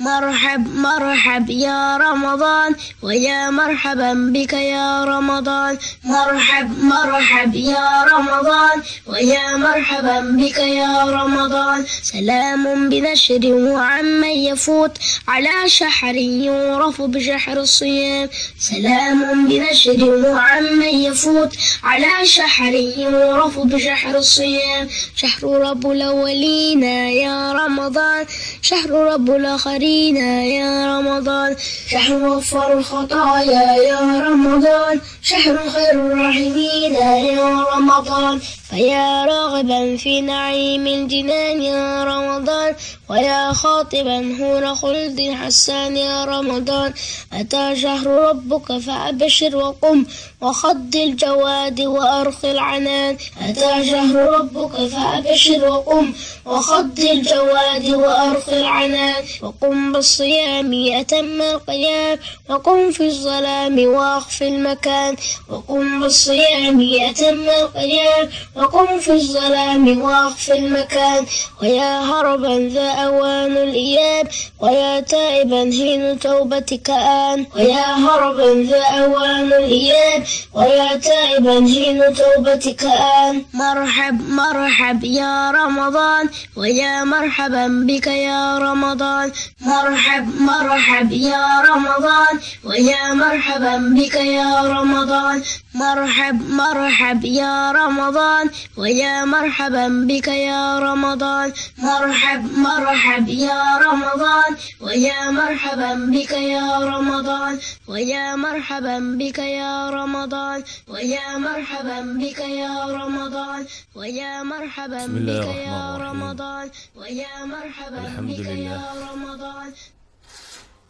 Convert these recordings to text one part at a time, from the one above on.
مرحب مرحب يا رمضان ويا مرحبا بك يا رمضان مرحب مرحب يا رمضان ويا مرحبا بك يا رمضان سلام بنشر وعمن يفوت على شحر يعرف بشحر الصيام سلام بنشر وعمن يفوت على شحر يعرف بشحر الصيام شحر رب الأولين يا رمضان شهر رب الآخرين يا رمضان شهر غفر الخطايا يا رمضان شهر خير الراحمين يا رمضان فيا راغبا في نعيم الجنان يا رمضان ويا خاطبا هور خلد حسان يا رمضان أتى شهر ربك فأبشر وقم وخض الجواد وأرخي العنان أتى شهر ربك فأبشر وقم وخض الجواد وأرخي العنان وقم بالصيام أتم القيام وقم في الظلام وأخفي المكان وقم بالصيام أتم القيام وقم في الظلام واخفي المكان ويا هربا ذا أوان الإياب ويا تائبا حين توبتك آن ويا هربا ذا أوان الإياب ويا تائبا حين توبتك آن مرحب مرحب يا رمضان ويا مرحبا بك يا رمضان مرحب مرحب يا رمضان ويا مرحبا بك يا رمضان مرحب مرحب يا رمضان ويا مرحبا بك يا رمضان مرحب مرحب يا رمضان ويا مرحبا بك يا رمضان ويا مرحبا بك يا رمضان ويا مرحبا بك يا رمضان ويا مرحبا بك يا رمضان ويا مرحبا بك يا رمضان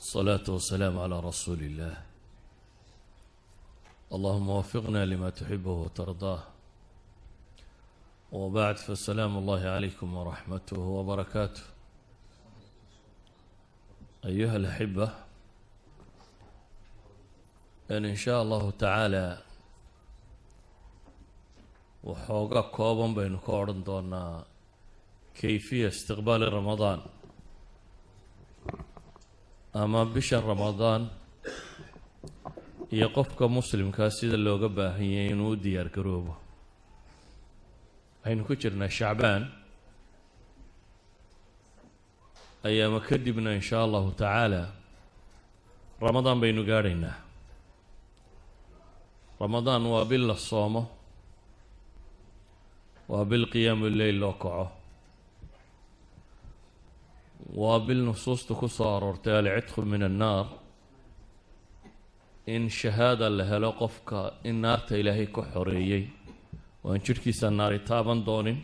الصلاة والسلام على رسول الله اللهم وفقنا لما تحبه وترضاه وبعد فالسلام الله عليكم ورحمته وبركاته أيها الأحبة أن إن شاء الله تعالى وحوغا كوبا بين كورن دونا كيفية استقبال رمضان ama bisha ramadaan iyo qofka muslimkaa sida looga baahan yahay inuu diyaar garoobo. Waxaynu ku jirnaa shacbaan. Ayaama kadibna in shaa allahu tacaala ramadaan baynu gaadhaynaa. Ramadaan waa bil la soomo waa bil qiyaamu leyl loo kaco waa bil nusuusta ku soo aroortay alcidqu min annaar in shahaada la helo qofka in naarta ilaahay ka xoreeyey. Oo aan jidhkiisa naari taaban doonin.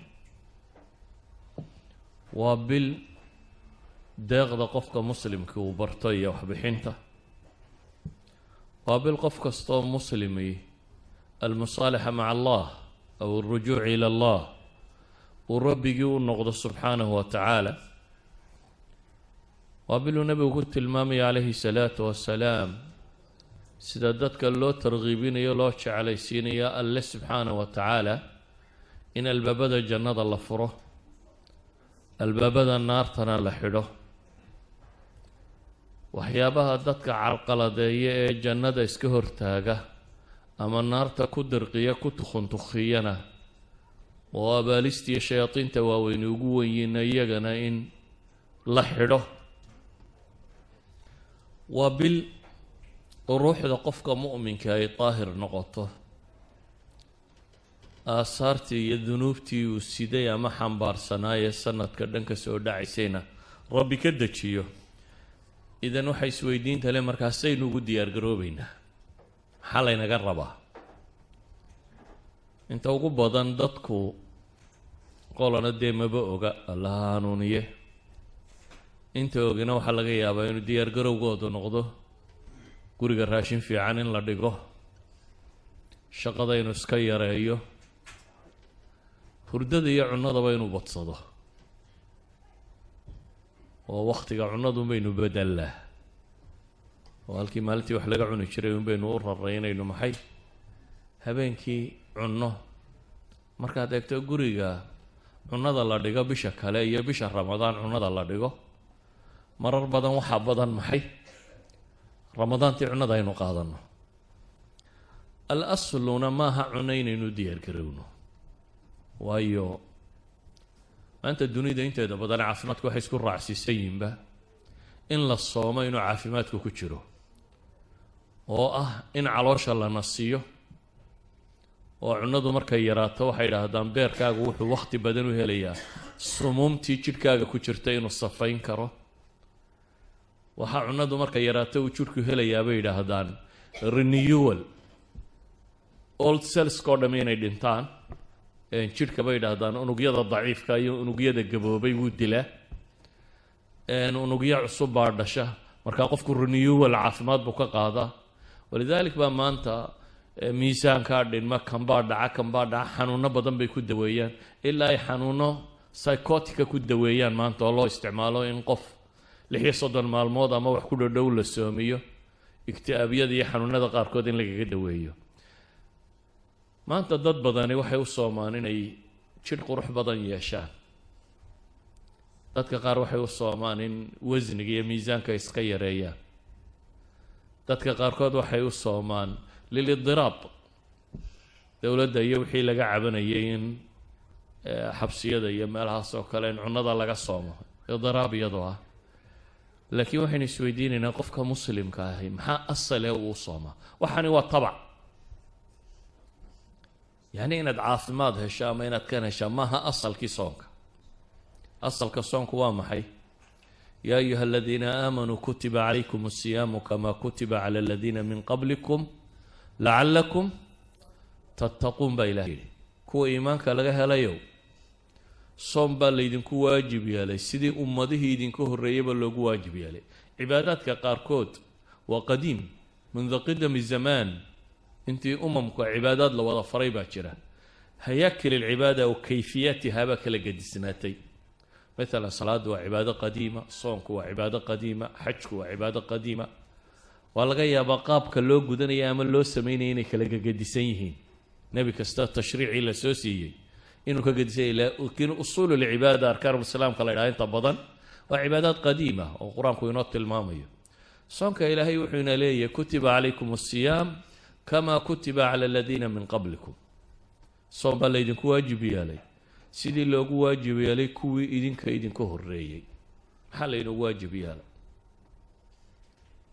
Waa bil deeqda qofka muslimka uu barto iyo waxbixinta. Waa bil qof kastoo muslimi almusaalixa maca allah aw alrujuuc ila allah uu rabbigii u noqdo subxaanahu wa tacaala. Waa biluu nebigu ku tilmaamaya calayhi salaatu wasalaam sida dadka loo tarkiibinayo loo jeclaysiinayo alle subxaana wa tacaala in albaabada jannada la furo albaabada naartana la xidho. Waxyaabaha dadka carqaladeeya ee jannada iska hortaaga ama naarta ku dirqiya ku tukhuntukhiyana oo abaalistiiyo shayaadiinta waaweyne ugu wenyiina iyagana in la xidho. Waa bil ruuxda qofka mu'minka ay daahir noqoto. Aasaartii iyo dunuubtii uu siday ama xambaarsanaaye sanadka dhanka soo dhacaysayna rabbi ka dejiyo. Idan waxay isweydiinta le markaasaynu ugu diyaar garoobeynaa maxaa laynaga rabaa? Inta ugu badan dadku qolana dee maba oga allaha hanuuniye inta ogina waxaa laga yaabaa inuu diyaar garowgoodu noqdo guriga raashin fiican in la dhigo shaqada inuu iska yareeyo hurdada iyo cunadaba inuu badsado oo wakhtiga cunadu baynu bedelnaa oo halkii maalintii wax laga cuni jiray un baynu u raraynayno maxay? Habeenkii cunno. Markaad eegto guriga cunada la dhigo bisha kale iyo bisha ramadaan cunada la dhigo marar badan waxaa badan maxay ramadaantii cunnada aynu qaadanno. Al asluna maaha cunno inaynu diyaar garowno waayo maanta dunida inteeda badan caafimaadku waxay isku raacsiisan yihinba in la soomo inuu caafimaadku ku jiro. Oo ah in caloosha la nasiyo oo cunnadu markay yaraato waxay idhaahdaan beerkaagu wuxuu wakhti badan u helayaa. Sumuumtii jidhkaaga ku jirta inuu safayn karo waxaa cunnadu markay yaraato uu jidhku helayaa bay yidhaahdaan. Renewal. Old cellska oo dhami inay dhintaan. Jidhka bay yidhaahdaan unugyada daciifka iyo unugyada gaboobay wuu dilaa. Unugyo cusub baa dhasha. Markaa qofku renewal caafimaad buu ka qaadaa walidaalik baa maanta miisaankaa dhinma kanbaa dhaca kanbaa dhaca xanuuno badan bay ku daweeyaan. Ilaa ay xanuuno psychotica ku daweeyaan maanta oo loo isticmaalo in qof lix iyo soddon maalmood ama wax ku dhodhow la soomiyo igti-aabyada iyo xanuunada qaarkood in lagaga daweeyo maanta dad badani waxay u soomaan inay jidh qurux badan yeeshaan. Dadka qaar waxay u soomaan in wasniga iyo miisaanka iska yareeyaan. Dadka qaarkood waxay u soomaan lilidiraab. Dowladda iyo wixii laga cabanayay in xabsiyada iyo meelahaas oo kale in cunnada laga soomo. Idiraab iyadoo ah laakiin waxaynu isweydiinaynaa qofka muslimka ahi maxaa asale uu soomaa waxani waa tabac yacni inaad caafimaad hesho ama inaad kan heshaa maaha asalkii soonka. Asalka soonku waa maxay? Yaa ayuha aladiina aamanuu kutiba calaykum asiyaamu kama kutiba cala aladiina min qablikum lacallakum tattaquun baa ilaah yidhi. Kuwa iimaanka laga helayow soom baa laydinku waajib yeelay. Sidii ummadihii idinka horreeyaba loogu waajib yeelay. Cibaadaadka qaarkood waa qadiim. Mundu qidami zamaan. Intii umamku cibaadaad la wada faray baa jira. Hayaakil alcibaada oo kayfiyaatihaa baa kala gedisnaatay maalan salaaddu waa cibaado qadiima soonku waa cibaado qadiima xajku waa cibaado qadiima. Waa laga yaabaa qaabka loo gudanaya ama loo sameynaya inay kala gegedisan yihiin. Nebi kasta tashriicii la soo siiyey inuu ka gedisanya laakiin usuul lcibaada arkaanulislaamka la ydhaha inta badan waa cibaadaad qadiima oo qur'aanku inoo tilmaamayo. Soonka ilaahay wuxuu ina leeyahay kutiba calaykum asiyaam kama kutiba cala aladiina min qablikum. Soom baa laydinku waajib yeelay. Sidii loogu waajib yeelay kuwii idinka idinka horreeyey maxaa laynoogu waajib yeelay?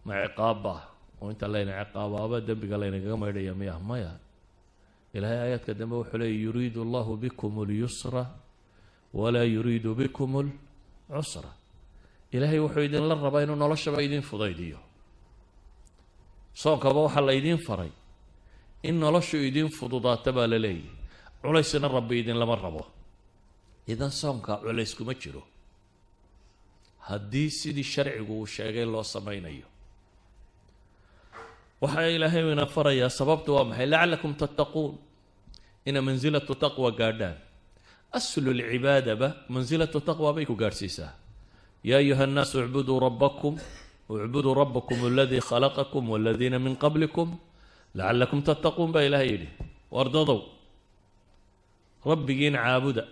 Ma ciqaab ah oo inta layna ciqaabaaba dembiga laynagaga maydhaya miya maya ilaahay aayaadka dambe wuxuu leeyay yuriidu allahu bikum اlyusra walaa yuriidu bikum اlcusra ilaahay wuxuu idinla rabaa inuu noloshaba idin fudaydiyo. Soonkaba waxaa la idiin faray in noloshu idin fududaata baa la leeyahy culaysna rabbi idinlama rabo. Idan soonka culays kuma jiro. Haddii sidii sharcigu uu sheegay loo samaynayo waxaa ilaahay ina farayaa sababtu waa maxay? Lacallakum tattaquun. Ina mansilatu taqwa gaadhaan. Aslu lcibaadaba mansilatu taqwa bay ku gaadhsiisaa. Yaa ayuha annaasu icbuduu rabbakum icbuduu rabbakum aladii khalaqakum waladiina min qablikum. Lacallakum tattaquun baa ilaahay yidhi wardadow rabbigiin caabuda.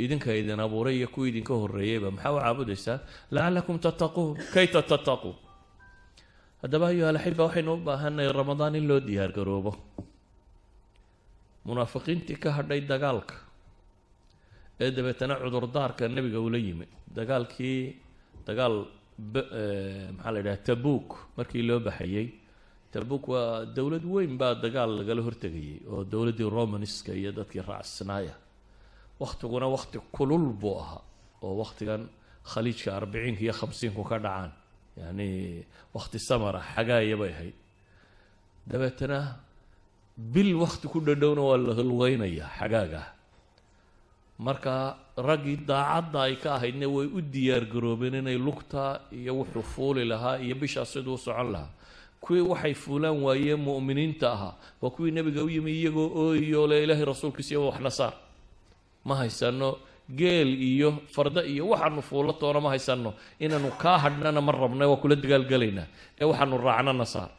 Idinka idin abuuray iyo kuwii idinka horreeyeyba maxaa u caabudaysaa? Lacallakum tattaquun. Kayta tattaquun haddaba ayuha alaxiba waxaynu u baahannahay ramadaan in loo diyaar garoobo munaafiqiintii ka hadhay dagaalka ee dabeetana cudurdaarka nebiga ula yimi dagaalkii dagaal maxaa la yidhaha tabuuk markii loo baxayey tabuuk waa dowlad weyn baa dagaal lagala hortegayay oo dowladdii romanska iyo dadkii raacsanaaya. Wakhtiguna wakhti kulul buu ahaa oo wakhtigan khaliijka arbiciinka iyo khamsiinku ka dhacaan yacni wakhti samara xagaaya bay ahayd. Dabeetana bil wakhti ku dhadhowna waa la lugeynayaa xagaaga marka raggii daacadda ay ka ahaydna way u diyaar garoobeen inay lugta iyo wuxuu fuuli lahaa iyo bishaas siduu socon lahaa. Kuwii waxay fuulaan waayeen mu'miniinta ahaa waa kuwii nebiga u yimi iyagoo ooyiyo le ilaahay rasuulkiisa iyo waxna saar. Ma haysano geel iyo farda iyo waxaanu fuulo toona ma haysano inaanu kaa hadhnana ma rabna waa kula dagaalgelaynaa ee waxaanu raacnana saar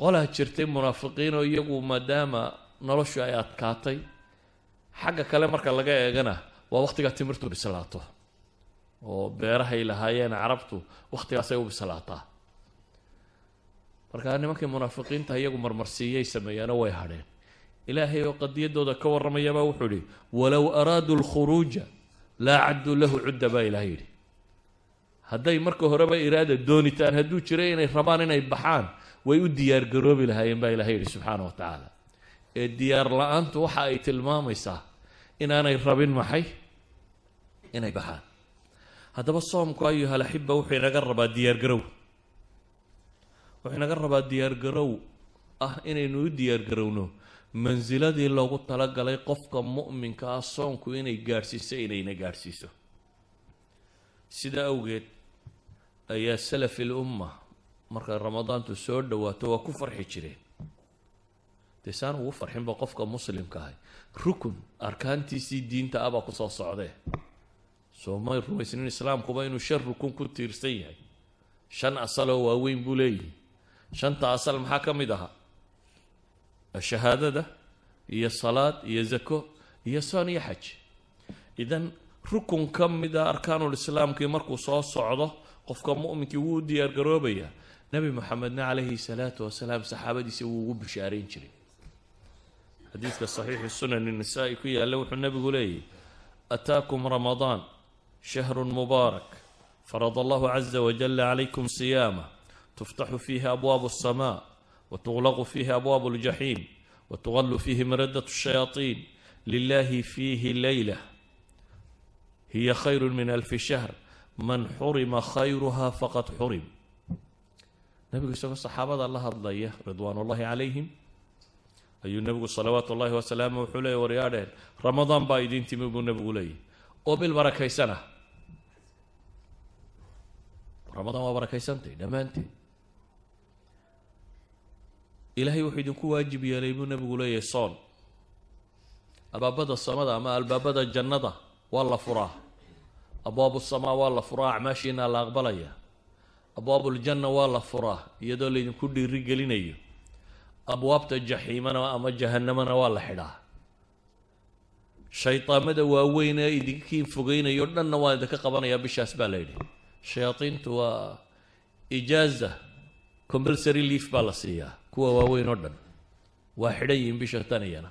qolaa jirtay munaafiqiin oo iyagu maadaama noloshu ay adkaatay xagga kale marka laga eegana waa wakhtigaa timirtu bislaato. Oo beerahay lahaayeen carabtu wakhtigaasay u bislaataa. Markaa nimankii munaafiqiinta iyagu marmarsiiyay sameeyaano way hadheen ilaahay oo qadiyadooda ka warramayabaa wuxuu idhi walow araaduu lkhuruuja laa cadduu lahu cudda baa ilahay yidhi. Hadday marka horeba iraada doonitaan hadduu jiray inay rabaan inay baxaan way u diyaargaroobi lahaayeen baa ilahay yidhi subxaana wa tacaala. Ee diyaar la'aantu waxa ay tilmaamaysaa inaanay rabin maxay? Inay baxaan. Haddaba soomku ayuha alaxiba wuxuu inaga rabaa diyaargarow wuxuu inaga rabaa diyaargarow ah inaynu u diyaargarowno mansiladii loogu talagalay qofka mu'minka ah soonku inay gaadhsiiso inayna gaadhsiiso. Sidaa awgeed ayaa salafi lumma markay ramadaantu soo dhowaato waa ku farxi jireen dee saan ugu farxinba qofka muslimka ahay. Rukun arkaantiisii diinta ah baa ku soo socdee. Soo may rumaysnin islaamkuba inuu shan rukun ku tiirsan yahay. Shan asaloo waaweyn buu leeyihi shanta asal maxaa ka mid ahaa shahaadada iyo salaad iyo zako iyo soon iyo xaj idan rukun ka mid a arkaanulislaamkii markuu soo socdo qofka mu'minkii wuu u diyaargaroobayaa nebi moxamedna calayhi salaatu wasalaam saxaabadiisa wuu ugu bishaarayn jiray xadiidka saxiixi sunani nisaa-i ku yaalla wuxuu nebigu leeyahy ataakum ramadaan shahrun mubaarak farad allahu caza wajala calaykum siyaama tuftaxu fiihi abwaabu alsamaa وتغلق فيه أبواب الجحيم وتغل فيه مردة الشياطين. لله فيه ليلة. هي خير من ألف شهر. man xurima khayruhaa faqad xurim nabigu isagoo saxaabada la hadlaya ridwaanullaahi calayhim ayuu nebigu salawaatu ullaahi wasalaamu wuxuu leeyay waryaadheen ramadaan baa idiin timi buu nebigu leeyahy oo bil barakaysana ramadaan ilaahay wuxuu idinku waajib yeelay buu nebigu leeyahay soon. Albaabada samada ama albaabada jannada waa la furaa. Abwaabu samaa waa la furaa acmaashiina la aqbalaya. Abwaabuljanna waa la furaa iyadoo laydinku dhiiri gelinayo abwaabta jaxiimana ama jahanamana waa la xidhaa. Shaydaamada waaweyn ee idinkiin fogeynayo dhanna waa idinka qabanayaa bishaas baa la yidhi. Shayaadiintu waa ijaaza compulsory leaf baa la siiyaa kuwa waaweyn oo dhan. Waa xidhan yihiin bisha taniyana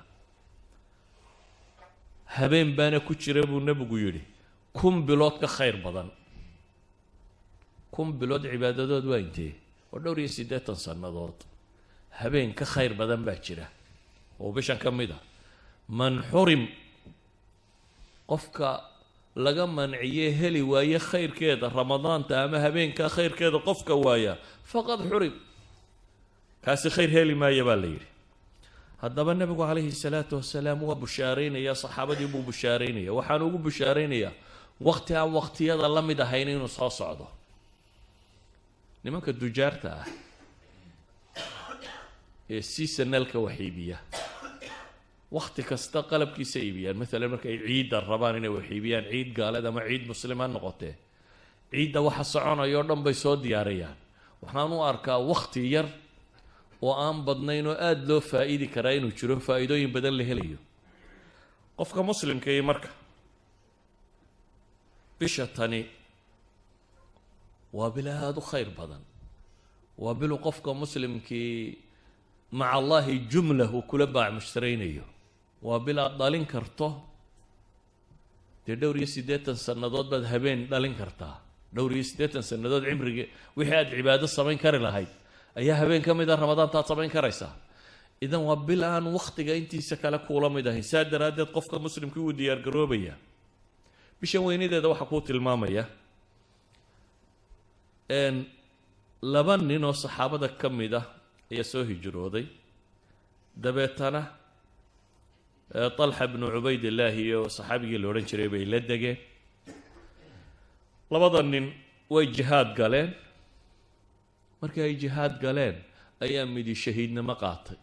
habeen baana ku jira buu nebigu yidhi kun bilood ka khayr badan. Kun bilood cibaadadood waa intee? Waa dhowr iyo siddeetan sannadood. Habeen ka khayr badan baa jira. Oo bishan ka mid a man xurim qofka laga manciye heli waaye khayrkeeda ramadaanta ama habeenka khayrkeeda qofka waaya faqad xurim kaasi khayr heli maaya baa la yidhi. Haddaba nebigu calayhi salaatu wasalaam waa bushaaraynaya saxaabadii buu bushaaraynaya waxaan ugu bushaaraynayaa wakti aan waktiyada la mid ahayn inuu soo socdo. Nimanka dujaarta ah ee seasonalka wax iibiya wakti kasta qalabkiisa iibiyaan. Maalan markay ciidda rabaan inay wax iibiyaan ciid gaaleed ama ciid muslim ha noqotee ciidda waxa soconaya oo dhan bay soo diyaarayaan. Waxaan u arkaa wakti yar oo aan badnayn oo aada loo faa-iidi karaa inuu jiro faa-iidooyin badan la helayo. Qofka muslimka iyo marka bisha tani waa bil aada u khayr badan. Waa bilu qofka muslimkii maca allahi jumla uu kula baac mushtaraynayo. Waa bil aada dhalin karto dee dhowr iyo siddeetan sannadood baad habeen dhalin kartaa. Dhowr iyo siddeetan sannadood cimrigii wixii aada cibaado samayn kari lahayd ayaa habeen ka mid a ramadaantaad samayn karaysaa. Idan waa bil aan wakhtiga intiisa kale kuula mid ahayn. Saa daraaddeed qofka muslimkii wuu diyaargaroobaya bishan weynadeeda waxaa kuu tilmaamaya laba nin oo saxaabada ka mid ah ayaa soo hijrooday. Dabeetana talxa bnu cubaydillaahi iyo saxaabigii la odhan jiray bay la degeen. Labada nin way jihaad galeen markii ay jihaad galeen ayaa midi shahiidnimo qaatay.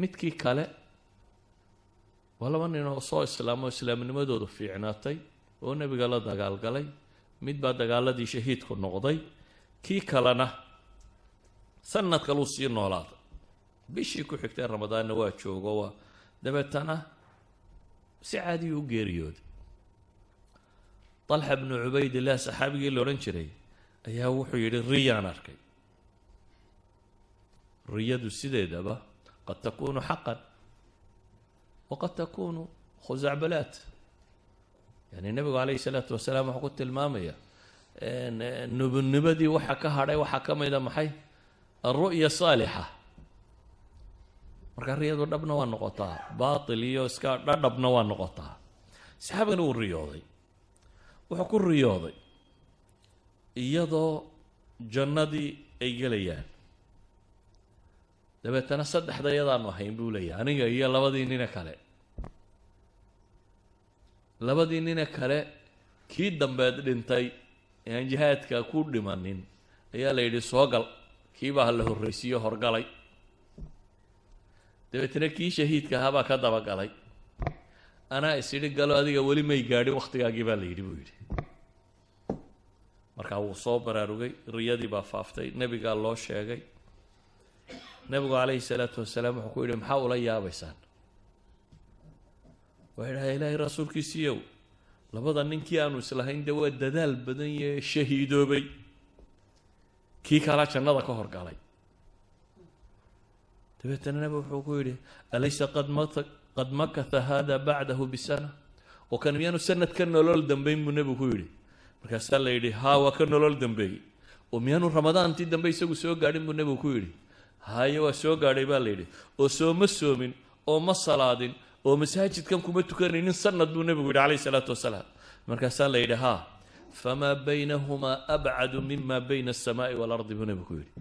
Midkii kale waa laba nin oo soo islaamo islaamnimadoodu fiicnaatay oo nebiga la dagaalgalay mid baa dagaaladii shahiidku noqday. Kii kalena sanad kaluu sii noolaaday. Bishii ku xigtay ramadaanna waa joogo waa dabeetana si caadiyu u geeriyooday طalxa bnu cubaydillah saxaabigii la odhan jiray ayaa wuxuu yidhi riyaan arkay. Riyadu sideedaba qad takunu xaqan waqad takunu khusacbalaat yani nebigu calayhi salaatu wasalaam wuxuu ku tilmaamaya nubunimadii waxa ka hadhay waxaa ka mida maxay? Alru'ya saalixa. Marka riyadu dhabna waa noqotaa baatil iyo iska dhadhabna waa noqotaa. Saxaabigana wuu riyooday. Wuxuu ku riyooday iyadoo jannadii ay gelayaan. Dabeetana saddexda iyadaanu ahayn buu leeyahay. Aniga iyo labadii nine kale. Labadii nine kale kii dambeed dhintay ee aan jihaadka ku dhimanin ayaa la yidhi soo gal. Kiibaa la horraysiiyo horgalay. Dabeetana kii shahiidka ahaa baa ka dabagalay. Anaa is idhi galo adiga weli may gaadhin wakhtigaagii baa la yidhi buu yidhi markaa wuu soo baraarugay riyadii baa faaftay nebigaa loo sheegay. Nebigu calayhi salaatu wasalaam wuxuu ku yidhi maxaa ula yaabaysaan? Waa idhaha ilaahay rasuulkiisiiyow labada ninkii aanu islahayn dee waa dadaal badan yee shahiidoobay. Kii kalaa jannada ka horgalay. Dabeetana nebigu wuxuu ku yidhi alaysa qad makatha hada bacdahu bisana? Oo kan miyaanu sanad ka nolol dambeyn buu nebigu ku yidhi markaasaa la yidhi haa waa ka nolol dambeeyey. Oo miyaanu ramadaantii dambe isagu soo gaadhin buu nebigu ku yidhi. Haye waa soo gaadhay baa la yidhi. Oo sooma soomin oo ma salaadin oo masaajidkan kuma tukanaynin sanad buu nebigu yidhi calayhi salaatu wasalaam. Markaasaa la yidhi haa famaa baynahumaa abcadu mima bayna alsamaai waalardi buu nebigu ku yidhi.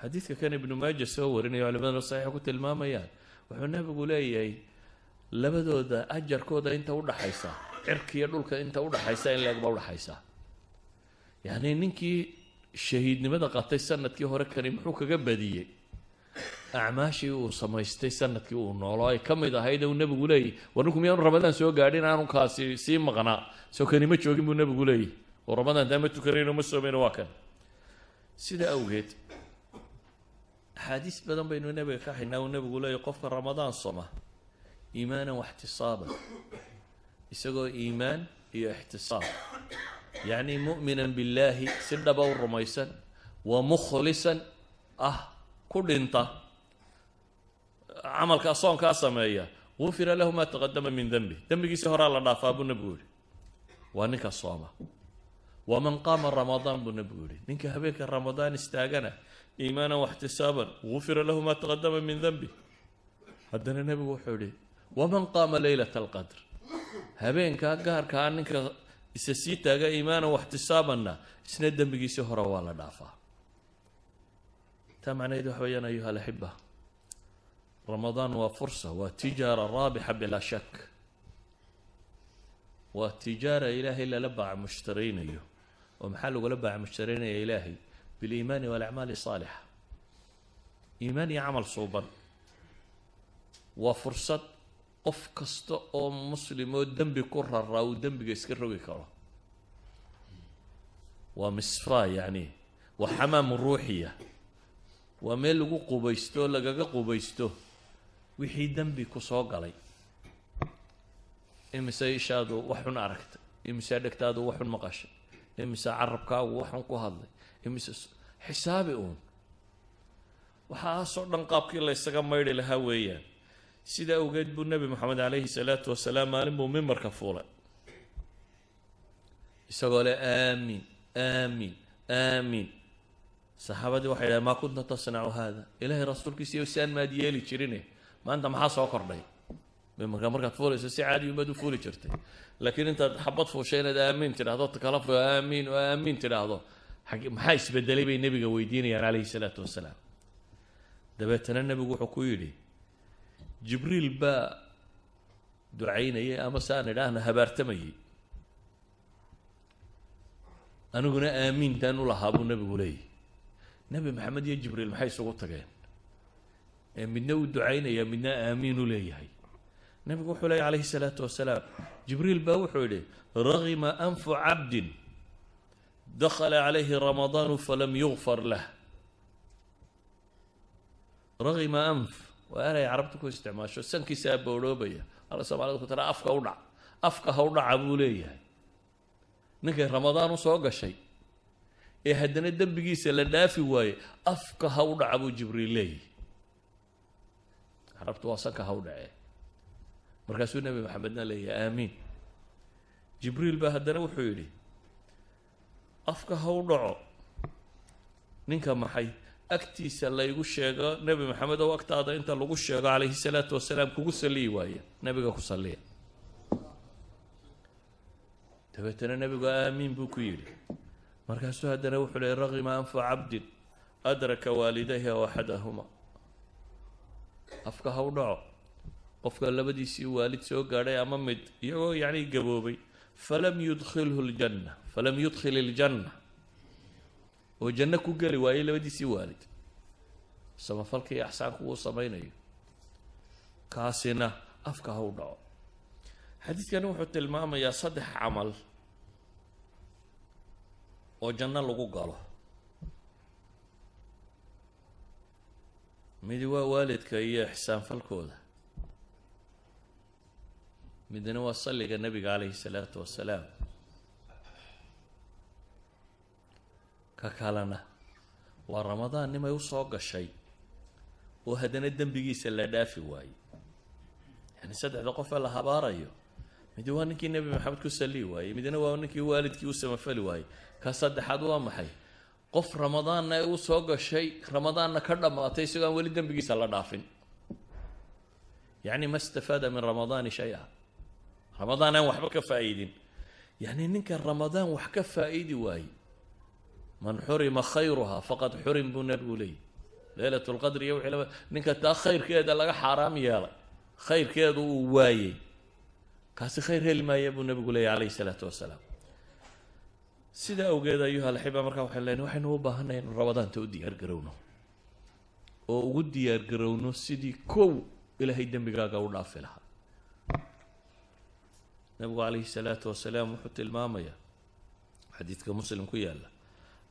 Xadiidka kan ibnu maaja soo warinaya culimaduna saxiixa ku tilmaamayaan wuxuu nebigu leeyahay labadooda ajarkooda inta udhaxaysa cirkiiyo dhulka inta udhaxaysa in leeg ba udhaxaysa yacni ninkii shahiidnimada qatay sannadkii hore kani muxuu kaga badiyey. Acmaashii uu samaystay sannadkii uu noolo ay ka mid ahayd uu nebigu leeyahy war ninku miyaanu ramadaan soo gaadhin aanu kaasi sii maqnaa. Soo kani ma joogin buu nebigu leeyahy oo ramadaan taa ma tukanayno ma soomayno waa kan. Sida awgeed axaadiis badan baynu nebiga ka haynaa uu nebigu leeyahy qofka ramadaan soma iimaanan waxtisaaban isagoo iimaan iyo ixtisaab. Yacni mu'minan billaahi si dhaba u rumaysan wa mukhlisan ah ku dhinta. Camalkaa soonkaa sameeya gufira lahu maa taqadama min dembi dembigiisi horaa la dhaafaa buu nebigu yihi waa ninka sooma. Waman qaama ramadaan buu nebigu yihi ninka habeenka ramadaan istaagana iimaanan waxtisaaban gufira lahu maa taqadama min dembi haddana nebigu wuxuu yihi waman qaama leylata alqadr habeenkaa gaarkaa ninka isa sii taaga iimaanan waxtisaabanna isna dembigiisii hore waa la dhaafaa. Taa macnaheed waxa weeyaan ayuha alaxiba ramadaan waa fursa waa tijaara raabixa bilaa shak. Waa tijaara ilaahay lala baaca mushtaraynayo oo maxaa lagula baaca mushtaraynaya ilaahay biliimaani walacmaali saalixa. Iimaan iyo camal suuban. Waa fursad qof kasta oo muslim oo dembi ku raraa uu dembiga iska rogi karo. Waa misfaa yacni waa xamaamu ruuxiya. Waa meel lagu qubaysto oo lagaga qubaysto wixii dembi ku soo galay. Imise ishaadu wax xun aragtay imise dhegtaadu wax xun maqashay imise carabkaagu wax xun ku hadlay imise xisaabi uun. Waxaasoo dhan qaabkii la ysaga maydhi lahaa weeyaan sida awgeed buu nebi moxamed calayhi salaatu wasalaam maalin buu mimbarka fuulay. Isagoo leh aamiin aamiin aamiin saxaabadii waxay dhahen maa kunta tasnacu haada ilaahay rasuulkiisiiyo si aan maad yeeli jirine maanta maxaa soo kordhay? Mimbarka markaad fuulayso si caadi umaad u fuuli jirtay. Laakiin intaad xabad fuushay inaad aamiin tidhahdo kala fu aamiin oo aamiin tidhaahdo maxaa isbedelay bay nebiga weydiinayaan calayhi salaatu wasalaam. Dabeetana nebigu wuxuu ku yidhi jibriil baa ducaynayay ama se aan idhaahna habaartamayay aniguna aamiintaan u lahaa buu nebigu leeyahy nebi maxamed iyo jibriil maxay isugu tageen? Ee midna uu ducaynaya midna aamiin u leeyahay. Nebigu wuxuu leeyay calayhi salaatu wasalaam jibriil baa wuxuu yidhi ragima anfu cabdin dakhala calayhi ramadaanu falam yugfar lah. Ragima anf waa eray carabta ku isticmaasho. Sankiisaa boodhoobaya ala soomaalida ku tara afka u dhac afka ha u dhaca buu leeyahay. Ninkay ramadaan u soo gashay ee haddana dembigiisa la dhaafi waaye afka ha u dhaca buu jibriil leeyahy carabtu waa sanka ha u dhacee markaasuu nebi maxamedna leeyahay aamiin. Jibriil baa haddana wuxuu yidhi afka ha u dhaco ninka maxay agtiisa laygu sheego nebi maxamed oo agtaada inta lagu sheego calayhi salaatu wasalaam kugu saliyi waaya nebiga ku salliya dabeetana nebigu aamiin buu ku yidhi. Markaasuu haddana wuxuu leey raqima anfu cabdin adraka waalidayhi aw axadahuma. Afka ha u dhaco qofka labadiisii waalid soo gaadhay ama mid iyagoo yacni gaboobay falam yudkhilhu ljanna falam yudkhil iljanna oo janno ku geli waayey labadiisii waalid. Samafalka iyo axsaanku uu samaynayo. Kaasina afka ha u dhaco. Xadiidkani wuxuu tilmaamayaa saddex camal oo janno lagu galo. Midi waa waalidka iyo ixsaanfalkooda. Midna waa salliga nebiga calayhi salaatu wasalaam ka kalena waa ramadaan nimay u soo gashay. Oo haddana dembigiisa la dhaafi waayey yani saddexda qofee la habaarayo. Midi waa ninkii nebi maxamed ku salliyi waayey midna waa ninkii waalidkii u samafali waayey ka saddexaad waa maxay? Qof ramadaanna u soo gashay ramadaanna ka dhammaatay isagoo aan weli dembigiisa la dhaafin. Yacni ma stafaada min ramadaani shay-a ramadaan aan waxba ka faa'iidin. Yacni ninka ramadaan wax ka faa'idi waaye man xurima khayruhaa faqad xurim buu nebigu leeyay. Leylat lqadri iyo laba ninka taa khayrkeeda laga xaaraam yeelay khayrkeedu uu waayey kaasi khayr heli maaya buu nebigu leeyay calayhi salaatu wasalaam. Sidaa awgeed ayuha alxiba markaa waxay leeyiin waxaynu u baahanay inu ramadaanta u diyaargarowno oo ugu diyaargarowno sidii kow ilaahay dembigaaga u dhaafi lahaa. Nebigu calayhi salaatu wasalaam wuxuu tilmaamayaa xadiidka muslim ku yaalla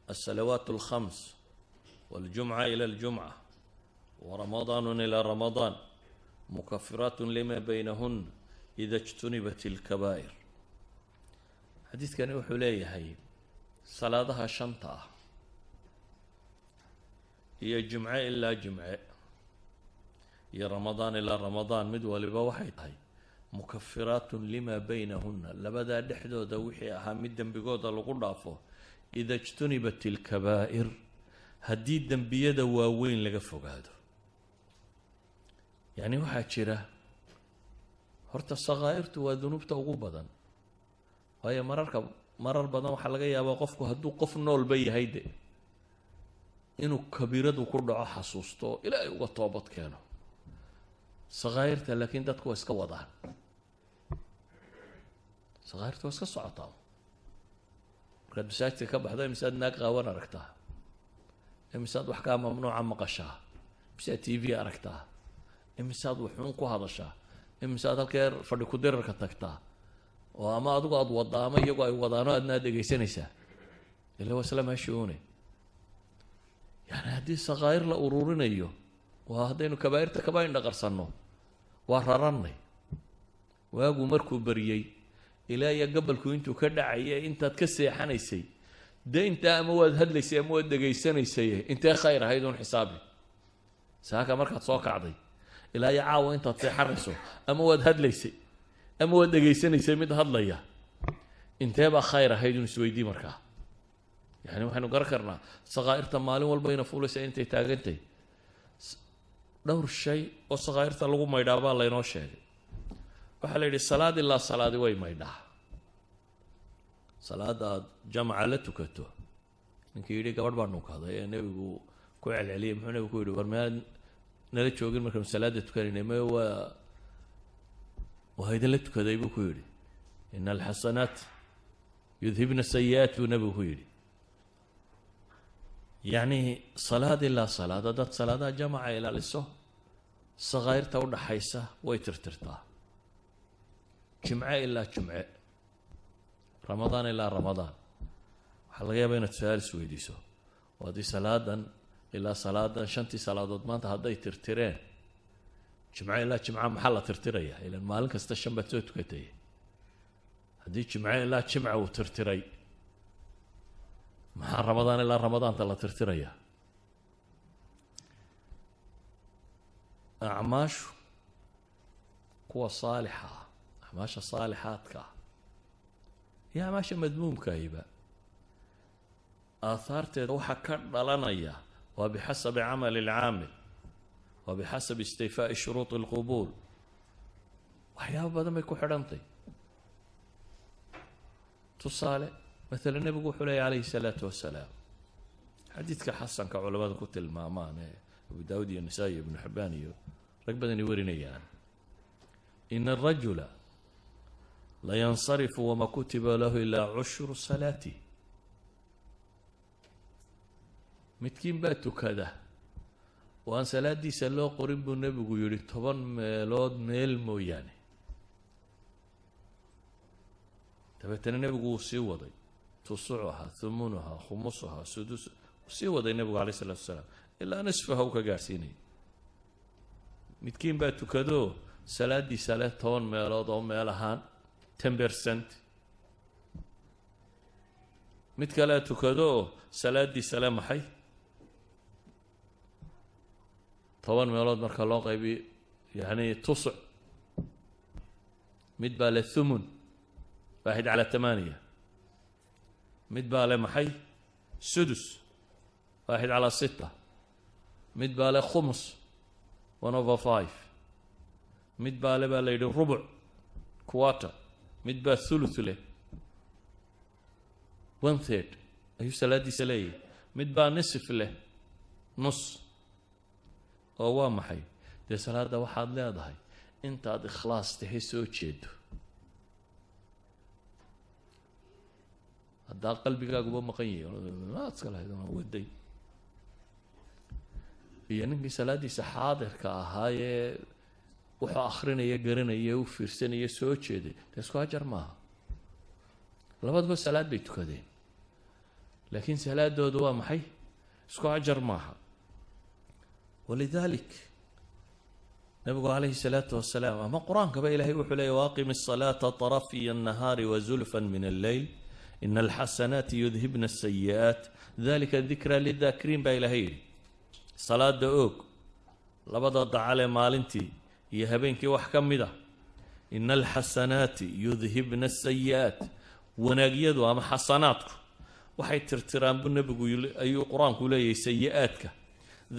السلوات الخمس والجمعة إلى الجمعة ورمضان إلى رمضان مكفرات لما بينهن إذا اجتنبت الكبائر. xadiidkani wuxuu leeyahay salaadaha shanta ah iyo jimce ilaa jimce iyo ramadaan ilaa ramadaan mid waliba waxay tahay mukafiraatun limaa beynahunna labadaa dhexdooda wixii ahaa mid dembigooda lagu dhaafo ida ijtunibat ilkabaa'ir haddii dembiyada waaweyn laga fogaado. yacni waxaa jira horta sakaa'irtu waa dunuubta ugu badan. waayo mararka marar badan waxaa laga yaabaa qofku hadduu qof noolba yahay de inuu kabiiradu ku dhaco xasuusto ilaahay uga toobad keeno. sakaa'irta laakiin dadku waa iska wadaan. sakaa'irta waa iska socotaa markaad masaajidka ka baxdo imisaad naag qaawan aragtaa. Imisaad wax kaa mamnuuca maqashaa imisaad t v aragtaa. Imisaad waxuun ku hadashaa? Imisaad halkee fadhi ku dirarka tagtaa? Oo ama adigu aada waddaa ama iyagu ay wadaano aadnaad dhegaysanaysaa ila waa isla yani haddii sakaa'ir la ururinayo waa haddaynu kabaa'irta kaba indhaqarsanno waa rarannay. Waagu markuu bariyey ilaa iyo gabalku intuu ka dhacaya intaad ka seexanaysay. Dee intaa ama waad hadlaysay ama waad dhegaysanaysay intee khayr ahayd uun xisaabi? Saaka markaad soo kacday. Ilaa iyo caawa intaad seexanayso ama waad hadlaysay ama waad dhegaysanaysay mid hadlaya. Intee baa khayr ahayd un isweydii markaa? Yani waxaynu garan karnaa sakaa'irta maalin walbayna fuulaysa intay taagantay. Dhowr shay oo sakaa'irta lagu maydhaa baa laynoo sheegay waxaa la yidhi salaad ilaa salaadi way maydhaa. Salaada aad jamaca la tukato. Ninkii yidhi gabadh baa nunkaday ee nebigu ku celceliyay muxuu nebigu ku yidhi war mead nala joogin markaanu salaada tukanaynay me waa waa idinla tukaday buu ku yidhi. Ina alxasanaat yudhibna sayi-aat buu nebigu ku yidhi. Yacni salaad ilaa salaad haddaad salaadaha jamaca ilaaliso sakaa'irta u dhaxaysa way tirtirtaa jimce ilaa jumce ramadaan ilaa ramadaan. Waxaa laga yaabaa inaad su'aal isweydiiso haddii salaadan ilaa salaadan shantii salaadood maanta hadday tirtireen jimce ilaa jimca maxaa la tirtirayaa ilan maalin kasta shan baad soo tukatay. Haddii jimce ilaa jimca uu tirtiray maxaa ramadaan ilaa ramadaanta la tirtiraya? Acmaashu kuwa saalixa ah acmaasha saalixaadka ah. Iyo acmaasha madmuumkaahiba aahaarteeda waxaa ka dhalanaya waa bixasabi camali alcaamil waa bixasabi istayfaa'i shuruudi alqubuul. Waxyaaba badan bay ku xidhantay. Tusaale maala nebigu wuxuu leeya calayhi salaatu wasalaam xadiidka xasanka culamada ku tilmaamaan ee abu daawud iyo nisaa iyo ibnu xibaan iyo rag badani warinayaan. Ina layansarifu wama kutiba lahu ilaa cushru salaati. Midkiin baa tukada oo aan salaadiisa loo qorin buu nebigu yihi toban meelood meel mooyaane. Dabeetana nebigu wuu sii waday tusucuhaa humunuhaa khumusuhaa sudus wuu sii waday nebigu alayh isalaatu wasalaam ilaa nisfaha u ka gaadhsiinayay midkiin baa tukadoo salaadiisa leh toban meelood oo meel ahaan ten percent. Mid kalea tukadoo salaadiisa leh maxay? Toban meelood marka loo qaybiyo yacni tusuc. Mid baa leh thumun waaxid calaa tamaaniya. Mid baa leh maxay? Sudus waaxid calaa sita mid baa leh khumus one over five. Mid baa le baa la yidhi rubuc quarter mid baa thuluth leh one third. Ayuu salaadiisa leeyahay. Mid baa nisif leh nus. Oo waa maxay? Dee salaadda waxaad leedahay. Intaad ikhlaas tahay soo jeedo. Haddaa qalbigaaguba maqan yahay. Iska lahayd waday. Iyo ninkii salaaddiisa xaadirka ahaayee wuxuu akrinaya garanaya u fiirsanaya soo jeeday. Dee isku maaha labaduba salaad bay tukadeen. Laakiin salaadooda waa maxay? Isku hajar maaha walidaalik nabigu calayhi salaatu wasalaam ama qur'aankaba ilahay wuxuu leeya waaqim asalaata tarafiya annahaari wazulfan min alleyl in alxasanaati yudhibna asayi'aat dalika dikra lidakiriin baa ilahay yidhi. Salaada oog labada dacalee maalintii iyo habeenkii wax ka mid a ina alxasanaati yudhibna asayi'aat wanaagyadu ama xasanaadku waxay tirtiraan buu nebigu ayuu qur'aanku leeyahay sayi-aadka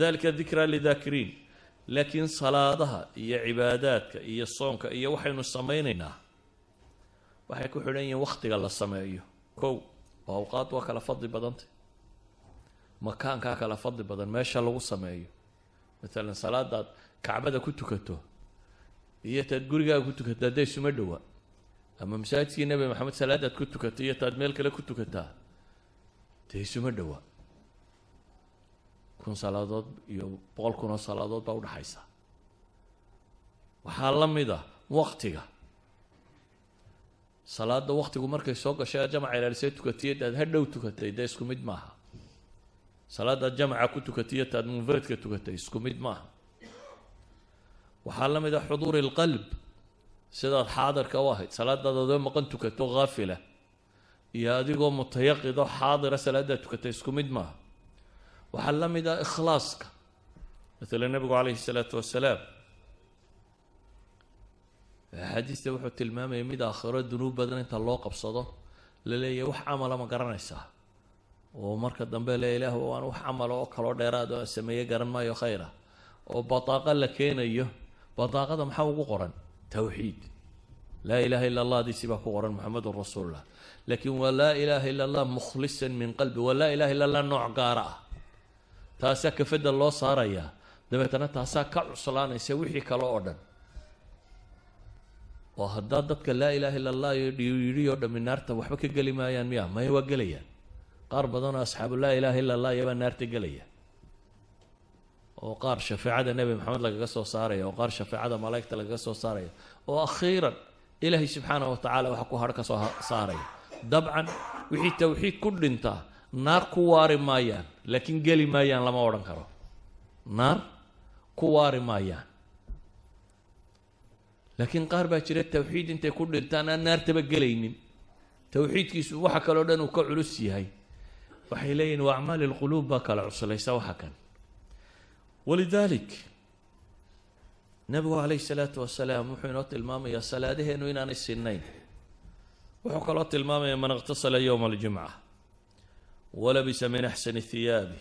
dalika dikraa lidaakiriin laakiin salaadaha iyo cibaadaadka iyo soonka iyo waxaynu samaynaynaa waxay ku xidhan yihiin wakhtiga la sameeyo. Kow awqaad waa kala fadli badantay. Makaankaa kala fadli badan meesha lagu sameeyo. Maalan salaadaad kacbada ku tukato iyo taad gurigaaga ku tukato hadday isuma dhowa. Ama masaajidkii nebi maxamed salaadaad ku tukato iyo taad meel kale ku tukataa dee isuma dhowa. Kun salaadood iyo boqol kun oo salaadood baa udhaxaysa waxaa la mid a waktiga salaada waktigu markay soo gashay aad jamaca ilaalisee tukatiyo taad hadhow tukatay dee isku mid maaha. Salaadaad jamaca ku tukatiyo taad munfaridka tukatay isku mid maaha waxaa la mid a xuduuri lqalb sidaad xaadirka u ahayd salaadaad adoo maqan tukato haafila iyo adigoo mutayaqidoo xaadira salaadaad tukatay isku mid maaha. Waxaa la mid ah ikhlaaska. Maala nebigu calayhi salaatu wasalaam axaadiista wuxuu tilmaamayay mid aakhiro dunuub badan inta loo qabsado la leeyahay wax camala ma garanaysaa oo marka dambe le ilaah waan wax camala oo kaloo dheeraad oo sameeye garan maayo khayra. Oo bataaqa la keenayo bataaqada maxaa ugu qoran? Towxiid laa ilaha illa allah diisi baa ku qoran moxamedun rasuulullah. Laakiin waa laa ilaaha illa allah mukhlisan min qalbi waa laa ilaha illa allah nooc gaara ah. Taasaa kafadda loo saarayaa dabeetana taasaa ka cuslaanaysa wixii kale oo dhan. Oo haddaa dadka laa ilaaha illa allah yidhi oo dhammi naarta waxba ka geli maayaan miya maya waa gelayaan. Qaar badanoo asxaabu laa ilaaha illa allah iyabaa naarta gelaya oo qaar shafeecada nebi maxamed lagaga soo saaraya oo qaar shafeecada malaa'igta lagaga soo saaraya oo akhiiran ilaahay subxaanah wa tacaala waxa ku hadh ka soo saaraya dabcan wixii towxiid ku dhintaa naar ku waari maayaan laakiin geli maayaan lama odhan karo. Naar ku waari maayaan. Laakiin qaar baa jira towxiid intay ku dhintaan aan naartaba gelaynin. Towxiidkiisu waxa kaleo dhan uu ka culus yahay. Waxay leeyihiin waa acmaali lquluub baa kala cuslaysa waxa kan walidaalik nabigu calayhi salaatu wasalaam wuxuu inoo tilmaamayaa salaadaheenu inaanay sinnayn wuxuu kaloo tilmaamaya man iqtasala yowma aljumca walabisa min axsani hiyaabi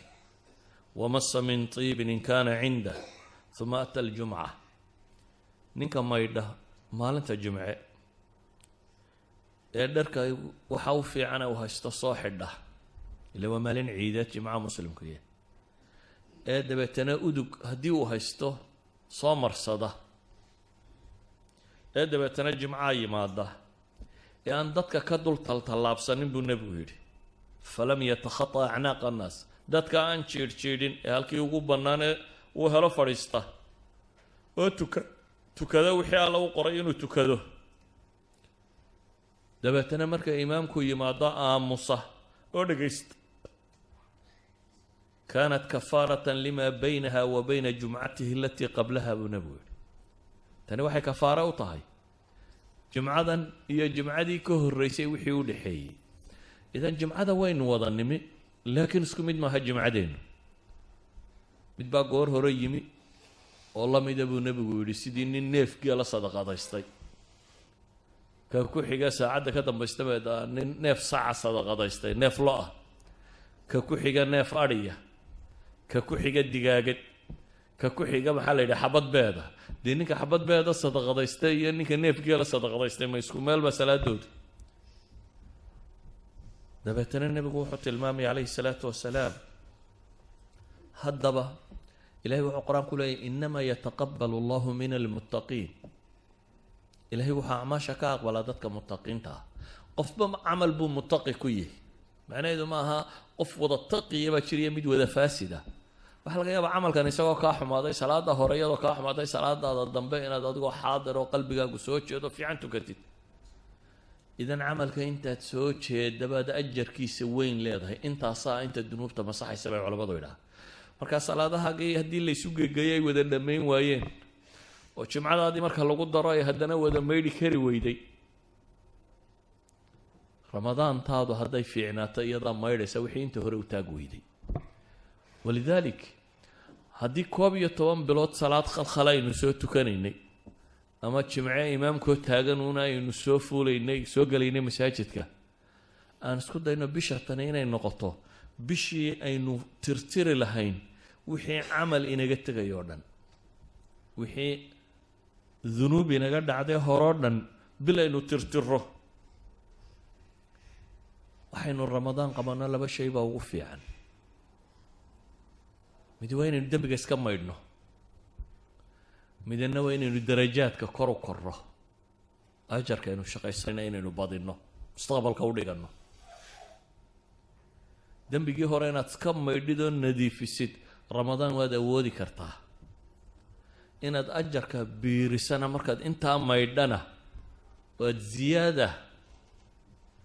wamasa min tiibin in kaana cindah uma ata aljumca ninka maydha maalinta jumce ee dharka waxa u fiicana uu haysto soo xidha ila waa maalin ciideed jimcaha muslimkuya ee dabeetana udug haddii uu haysto soo marsada. Ee dabeetana jimcaha yimaada. Ee aan dadka ka dul taltallaabsanin buu nebigu yidhi. Falam yatakhata acnaaqa annaas. Dadka aan jiidhjiidhin ee halkii ugu bannaanee uu helo fadhiista. Oo tuka tukada wixii alla u qoray inuu tukado. Dabeetana marka imaamku yimaado aamusa oo dhegaysta kaanat kafaaratan lima baynaha wa bayna jumcatihi alatii qablaha buu nebigu yihi tani waxay kafaaro u tahay jumcadan iyo jumcadii ka horreysay wixii u dhexeeyey idan jumcada waynu wada nimi laakiin isku mid maaha jumcadeennu mid baa goor hore yimi oo la mida buu nebigu yidhi sidii nin neefgiia la sadaqadaystay ka ku xiga saacadda ka dambaysta nin neef saca sadaqadaystay neef lo ah ka ku xiga neef adhiya ka ku xiga digaagad ka ku xiga maxaa la yidhi xabad beeda. Dee ninka xabad beeda sadaqadaystay iyo ninka neefgeela sadaqadaystay ma isku meelba salaadooda. Dabeetana nebigu wuxuu tilmaamaya calayhi salaatu wasalaam haddaba ilahay wuxuu qur'aan ku leeyahy inamaa yataqabalu allahu min almuttaqiin ilahay wuxuu acmaasha ka aqbalaa dadka muttaqiinta ah. Qofba camal buu muttaqi ku yihi macnaheedu ma aha qof wada taqiya baa jiriya mid wada faasida waxaa laga yaabaa camalkan isagoo kaa xumaaday salaada hore iyadoo kaa xumaaday salaadaada dambe inaad adigoo xaadir oo qalbigaagu soo jeedo fiican tukatid. Idan camalka intaad soo jeedabaad ajarkiisa weyn leedahay. Intaasaa inta dunuubta masaxaysa bay culamadu idhaha markaa salaadahaagii haddii laysu gegeeyo ay wada dhammayn waayeen oo jimcadaadii marka lagu daro ay haddana wada maydhi kari weyday ramadaantaadu hadday fiicnaato iyadaa maydhaysa wixii inta hore u taag weyday. Walidaalik haddii koob iyo toban bilood salaad khalkhala aynu soo tukanaynay ama jimce imaamkoo taaganuuna aynu soo fuulaynay soo gelaynay masaajidka aan isku dayno bisha tani inay noqoto bishii aynu tirtiri lahayn wixii camal inaga tegay oo dhan wixii dunuub inaga dhacday horoo dhan bil aynu tirtiro waxaynu ramadaan qabanno laba shay baa ugu fiican mid waa inaynu dembiga iska maydhno. Midna waa inaynu darajaadka kor u korno ajarka aynu shaqaysana inaynu badinno. Mustaqbalka u dhiganno. Dembigii hore inaad iska maydhid oo nadiifisid. Ramadaan waad awoodi kartaa. Inaad ajarka biirisana markaad intaa maydhana waad ziyaada.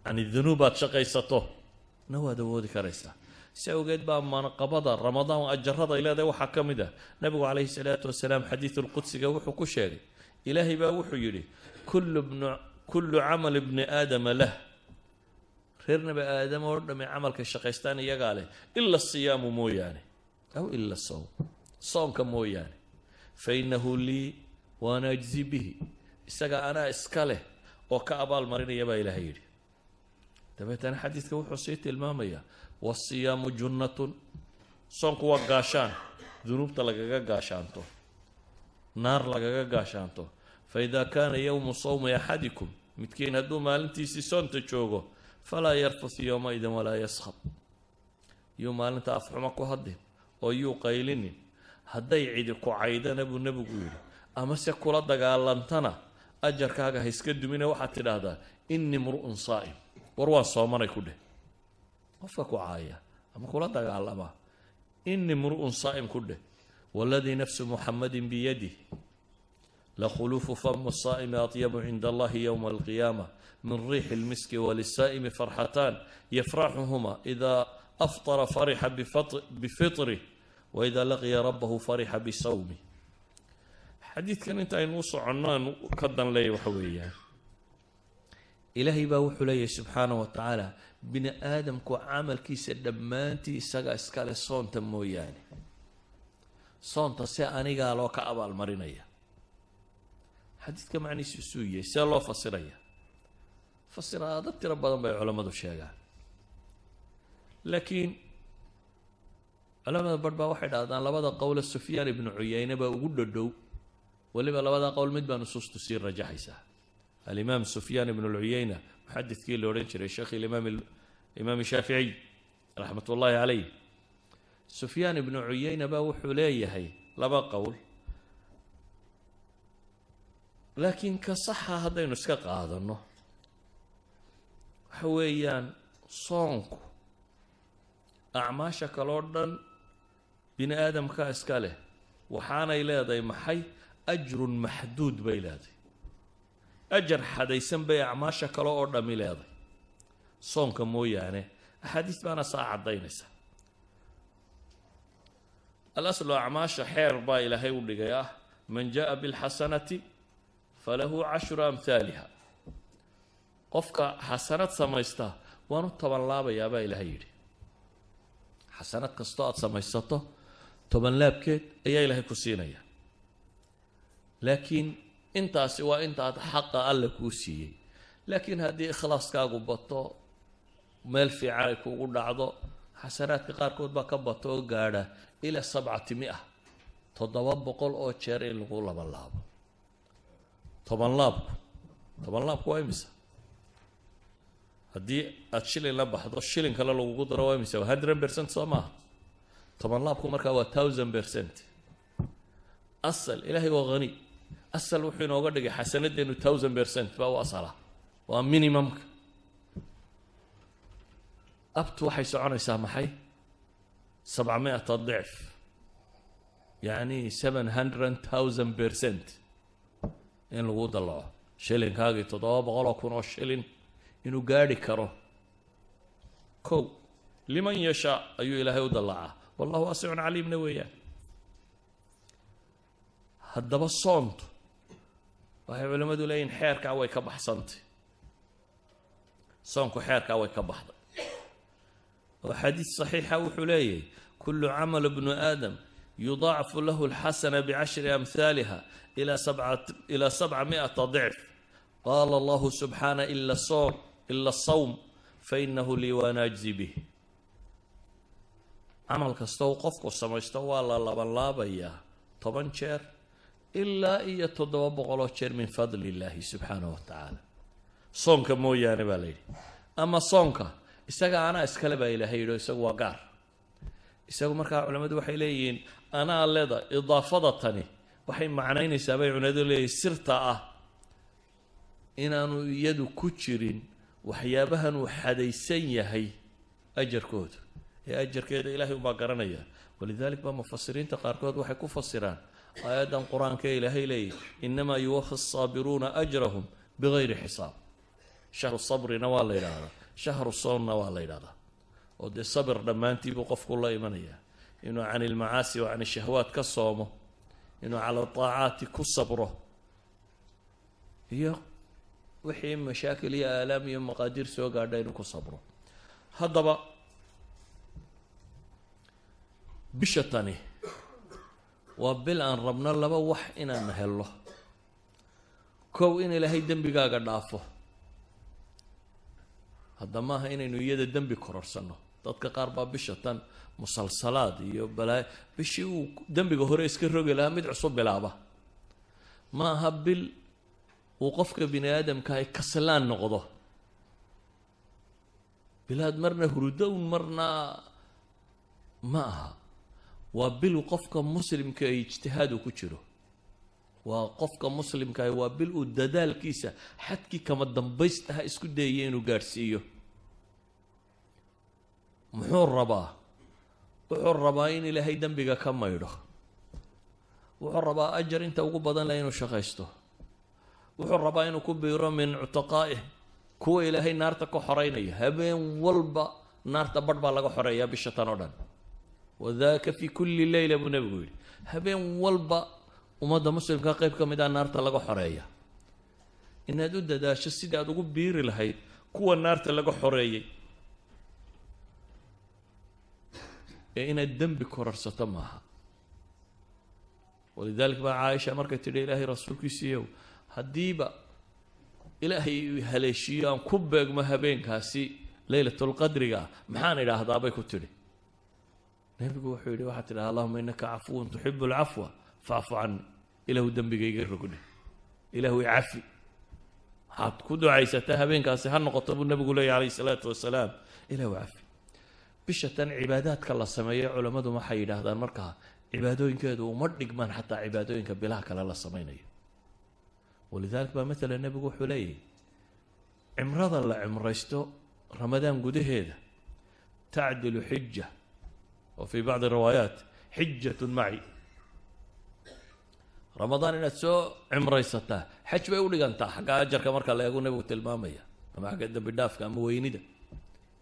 Yani dunuub aad shaqaysato. Na waad awoodi karaysaa si awgeed baa manqabada ramadaan ajarada ay waxaa ka mid ah. Nabigu calayhi salaatu wasalaam xadiidulqudsiga wuxuu ku sheegay. Ilaahay baa wuxuu yidhi kullu camal ibni aadama lah. Reer nabi aadama oo dhamme camalka shaqaystaan iyagaa leh ila siyaamu mooyaane. Aw ila sowm soonka mooyaane. Fa innahu lii waana ajzi bihi. Isaga anaa iska leh oo ka abaal marinaya baa ilaahay yidhi. Dabeetana xadiidka wuxuu sii tilmaamayaa wasiyaamu junnatun. Soonku waa gaashaan. Dunuubta lagaga gaashaanto. Naar lagaga gaashaanto. Fa idaa kaana yowmu sawmi axadikum midkiin hadduu maalintiisii soonta joogo falaa yarfus yowma-idin walaa yaskhab. Yuu maalinta afxumo ku hadlin oo yuu qaylinin hadday cidi ku caydana buu nebigu yidhi amase kula dagaalantana? Ajarkaaga ha iska dumine waxaad tidhaahdaa innii mru'un saa'im. War waan soomanay ku dheh qofka ku caaya ama kula dagaalama innii mru'un saa'im ku dheh waladii nafsu muxamadin biyadih lakhuluufu famu saa'imi atyabu cinda allahi yowma alqiyaama min riixi lmiski walisaa'imi farxataan yafraxuhuma idaa aftara farixa bifitrih waida laqiya rabbahu farixa bisawmih xadiidkan inta aynu u soconno aan ka dan waxa weeyaan. Ilaahay baa wuxuu leeyahay subxaana wa tacaala bini aadamku camalkiisa dhammaantii isaga iskale soonta mooyaane. Soonta se anigaa loo ka abaalmarinaya. Xadiidka macnihiisu suu yahay see loo fasiraya. Fasiraado tiro badan bay culammadu sheegaan. Laakiin culamada barh baa waxay dhahdaan labada qowle sufyaan ibnu cuyeyne baa ugu dhodhow weliba labada qowl mid baa nusuustu sii rajaxaysaa. Alimaam sufyaan ibnu lcuyeyna muxadidkii la odhan jiray sheekh imaam shaaficiy raxmat ullaahi caleyh sufyaan ibnu cuyeyna baa wuxuu leeyahay laba qowl laakiin ka saxa haddaynu iska qaadanno waxa weeyaan soonku acmaasha kaloo dhan bini aadamka iska leh waxaanay leedahay maxay? Ajrun maxduud bay leedahay ajar xadaysan bay acmaasha kale oo dhami leedahay. Soonka mooyaane axaadiis baana saa caddaynaysa. Alaslu acmaasha xeer baa ilaahay u dhigay ah man jaa bilxasanati falahu cashru amhaaliha qofka xasanad samaysta waanu toban laabayaa baa ilaahay yidhi. Xasanad kastoo aada samaysato toban laabkeed ayaa ilaahay ku siinaya. Laakiin intaasi waa intaad xaqa alle kuu siiyey. Laakiin haddii ikhlaaskaagu bato meel fiican ay kugu dhacdo xasanaadka qaarkood baa ka bato oo gaadha ilaa sabcati mi-a toddoba boqol oo jeer in lagu laban laabo. Toban laabku toban laabku waa imisa? Haddii aada shilin la baxdo shilin kale lagugu daro waa imisa? Hundred percent soo maaha. Toban laabku markaa waa thousand percent. Asal ilaahay waa hani asal wuxuu inooga dhigay xasanadeenu thousand percent baa u asala. Waa minimumka. Abtu waxay soconaysaa maxay? sabcamiata dicf. Yacni seven hundred thousand percent in lagu dallaco shilinkaagii toddoba boqol oo kun oo shilin inuu gaadhi karo. Kow liman yashaa ayuu ilaahay u dallacaa. Wallahu waasicun caliimna weeyaan. Haddaba soontu waxay culimmadu leeyihiin xeerkaa way ka baxsantay. Soonku xeerkaa way ka baxday. Oo xadiis saxiixa wuxuu leeyahay kulu camal bnu aadam yudaacafu lahu alxasana bicashri amhaaliha ilaa sabca miata dicf. Qaala allahu subxaana ila soom ila asawm fainahu lii waana ajzi bih camal kasta uu qofku samaysto waa la labanlaabayaa toban jeer ilaa iyo toddoba boqoloo jeer min fadli illaahi subxaanahu wa tacaala. Soonka mooyaane baa la yidhi. Ama soonka isaga anaa iskale baa ilaahay yidhi isagu waa gaar. Isagu markaa culammadu waxay leeyihiin anaa leda idaafada tani waxay macnaynaysaa bay culimadu leeyihiin sirta ah inaanu iyadu ku jirin waxyaabahan uu xadaysan yahay ajarkooda. Ee ajarkeeda ilaahay umbaa garanaya. Walidalik baa mufasiriinta qaarkood waxay ku fasiraan aayaddan qur'aanka ilaahay leeyahy inamaa yuwafi asaabiruuna ajrahum bigayri xisaab. Shahru sabrina waa la yidhaahdaa. Shahru soonna waa la yidhahdaa oo dee sabir dhammaantiibuu qofku la imanayaa. Inuu can ilmacaasi wa can ishahwaat ka soomo inuu cala taacaati ku sabro iyo wixii mashaakil iyo aalaam iyo maqaadiir soo gaadha inuu ku sabro. Haddaba bisha tani waa bil aan rabno laba wax inaan helno. Kow in ilaahay dembigaaga dhaafo. Hadda maaha inaynu iyada dembi kororsanno. Dadka qaar baa bisha tan musalsalaad iyo balaayo bishii uu dembiga hore iska rogi lahaa mid cusub bilaaba. Ma aha bil uu qofka bini aadamkahay kaslaan noqdo. Bilaad marna hurudown marna ma aha waa bil qofka muslimka ee ijtihaad uu ku jiro. Waa qofka muslimkaah waa bil uu dadaalkiisa xadkii kama dambaystaha isku dayaya inuu gaadhsiiyo. Muxuu rabaa? Wuxuu rabaa in ilaahay dembiga ka maydho. Wuxuu rabaa ajar inta ugu badan leh inuu shaqaysto. Wuxuu rabaa inuu ku biiro min cutaqaa'ih kuwa ilaahay naarta ka xoreynaya. Habeen walba naarta barh baa laga xoreeyaa bisha tan oo dhan wadaka fi kulli leyla buu nebigu yidhi habeen walba ummadda muslimka qeyb ka mid ah naarta laga xoreeya inaad u dadaasho sidii aad ugu biiri lahayd kuwa naarta laga xoreeyey ee inaad dembi korarsato maaha walidalik baa caaisha markay tidhi ilaahay rasuulkiisiiyow haddiiba ilaahay haleeshiiyo aan ku beegmo habeenkaasi leylatulqadriga maxaan idhaahdaa bay ku tidhi nebigu wuxuu yidhi waxaad tidhaha allahuma innaka cafuwun tuxibu alcafwa facfu cani ilaahu dembigayga rogdhe ilaahu icafi waxaad ku ducaysataa habeenkaasi ha noqoto buu nebigu leeyahy calayhi salaatu wasalaam ilaahu cafi bisha tan cibaadaadka la sameeyo culammadu waxay yidhaahdaan markaa? Cibaadooyinkeedu uma dhigmaan xataa cibaadooyinka bilaha kale la samaynayo. Walidalik baa matala nebigu wuxuu leeyahy cimrada la cimraysto ramadaan gudaheeda tacdilu xija wa fii bacdi riwaayaat xijatun maci ramadaan inaad soo cimraysataa xaj bay u dhigantaa xagga ajarka marka la eegu nebigu tilmaamaya ama xagga dembi dhaafka ama weynida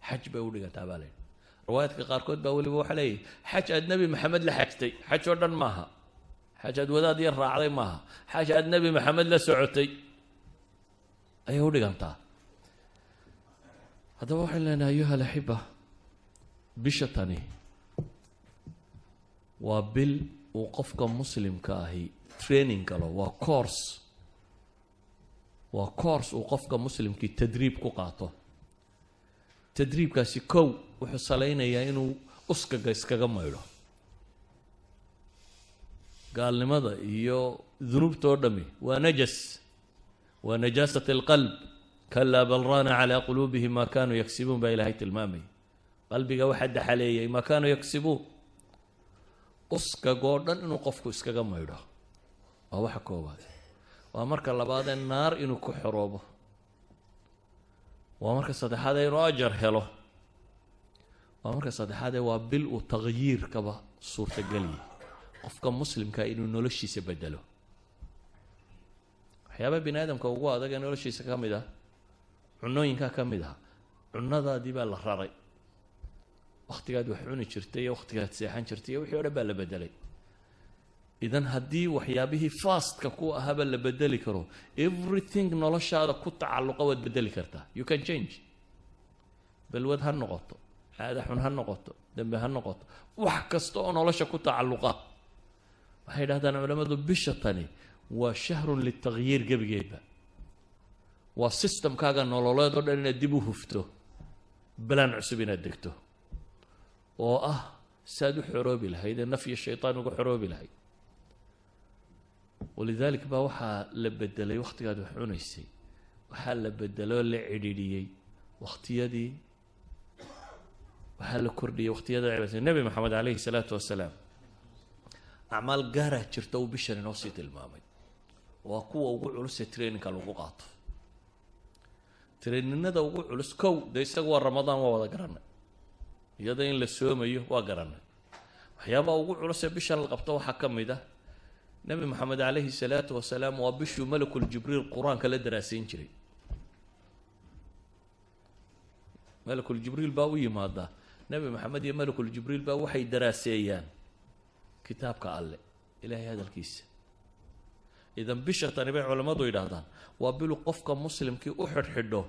xaj bay u dhigantaa baa layidhi riwaayaadka qaarkood baa weliba waxaa leeyahy xaj aad nebi maxamed la xajtay xaj oo dhan maaha xaj aad wadaad yar raacday maaha xaj aad nebi maxamed la socotay ayay u dhigantaa haddaba waxaan leenahay ayuha alaxiba bisha tani waa bil uu qofka muslimka ahi training galo waa course. Waa course uu qofka muslimkii tadriib ku qaato. Tadriibkaasi kow wuxuu salaynayaa inuu uskaga iskaga maydho. Gaalnimada iyo dunuubta oo dhami. Waa najas. Waa najaasat alqalb. Kalaa bal raana calaa quluubihim maa kaanuu yagsibuun baa ilaahay tilmaamaya qalbiga waxaa daxaleeyay maa kaanuu yagsibuun uskagoo dhan inuu qofku iskaga maydho. Waa waxa koowaad. Waa marka labaadee naar inuu ku xoroobo waa marka saddexaadee inuu ajar helo. Waa marka saddexaadee waa bil uu taqyiirkaba suurtageliyay qofka muslimka inuu noloshiisa bedelo waxyaabaa bini aadamka ugu adag ee noloshiisa ka mid ah cunooyinkaa ka mid ah cunadaadii baa la raray wakhtigaad wax cuni jirtay iyo wakhtigaad seexan jirtay iyo wixii o dhan baa la bedelay. Idan haddii waxyaabihii fastka ku ahaaba la bedeli karo everything noloshaada ku tacalluqa waad bedeli kartaa. You can change. Balwad ha noqoto caada xun ha noqoto dembe ha noqoto wax kasta oo nolosha ku tacalluqa. Waxay yidhahdaan culammadu bisha tani waa shahrun litaqyiir gebigeedba waa systemkaaga nololeed oo dhan inaad dib u hufto balaan cusub inaad degto oo ah saaad u xoroobi lahayd ee naf iyo shaytaan uga xoroobi lahayd. Walidaalik baa waxaa la bedelay wakhtigaad wax cunaysay. Waxaa la bedeloo la cidhiidhiyey wakhtiyadii waxaa la kordhiyey wakhtiyada cibaadada nebi maxamed caleyhi salaatu wasalaam acmaal gaaraa jirta uu bishan inoo sii tilmaamay. Waa kuwa ugu culusee traininka lagu qaato. Traininada ugu culus kow dee isaga waa ramadaan waa wada garanay iyada in la soomayo waa garanay waxyaabaha ugu culusee bishan la qabto waxaa ka mid ah nebi maxamed caleyhi salaatu wasalaam waa bishuu malakul jibriil qur'aanka la daraasayn jiray. Malakul jibriil baa u yimaadaa. Nebi maxamed iyo malakul jibriil baa waxay daraaseeyaan kitaabka alle ilaahay hadalkiisa. Idan bisha tani bay culammadu yidhaahdaan waa bilu qofka muslimkii u xidhxidho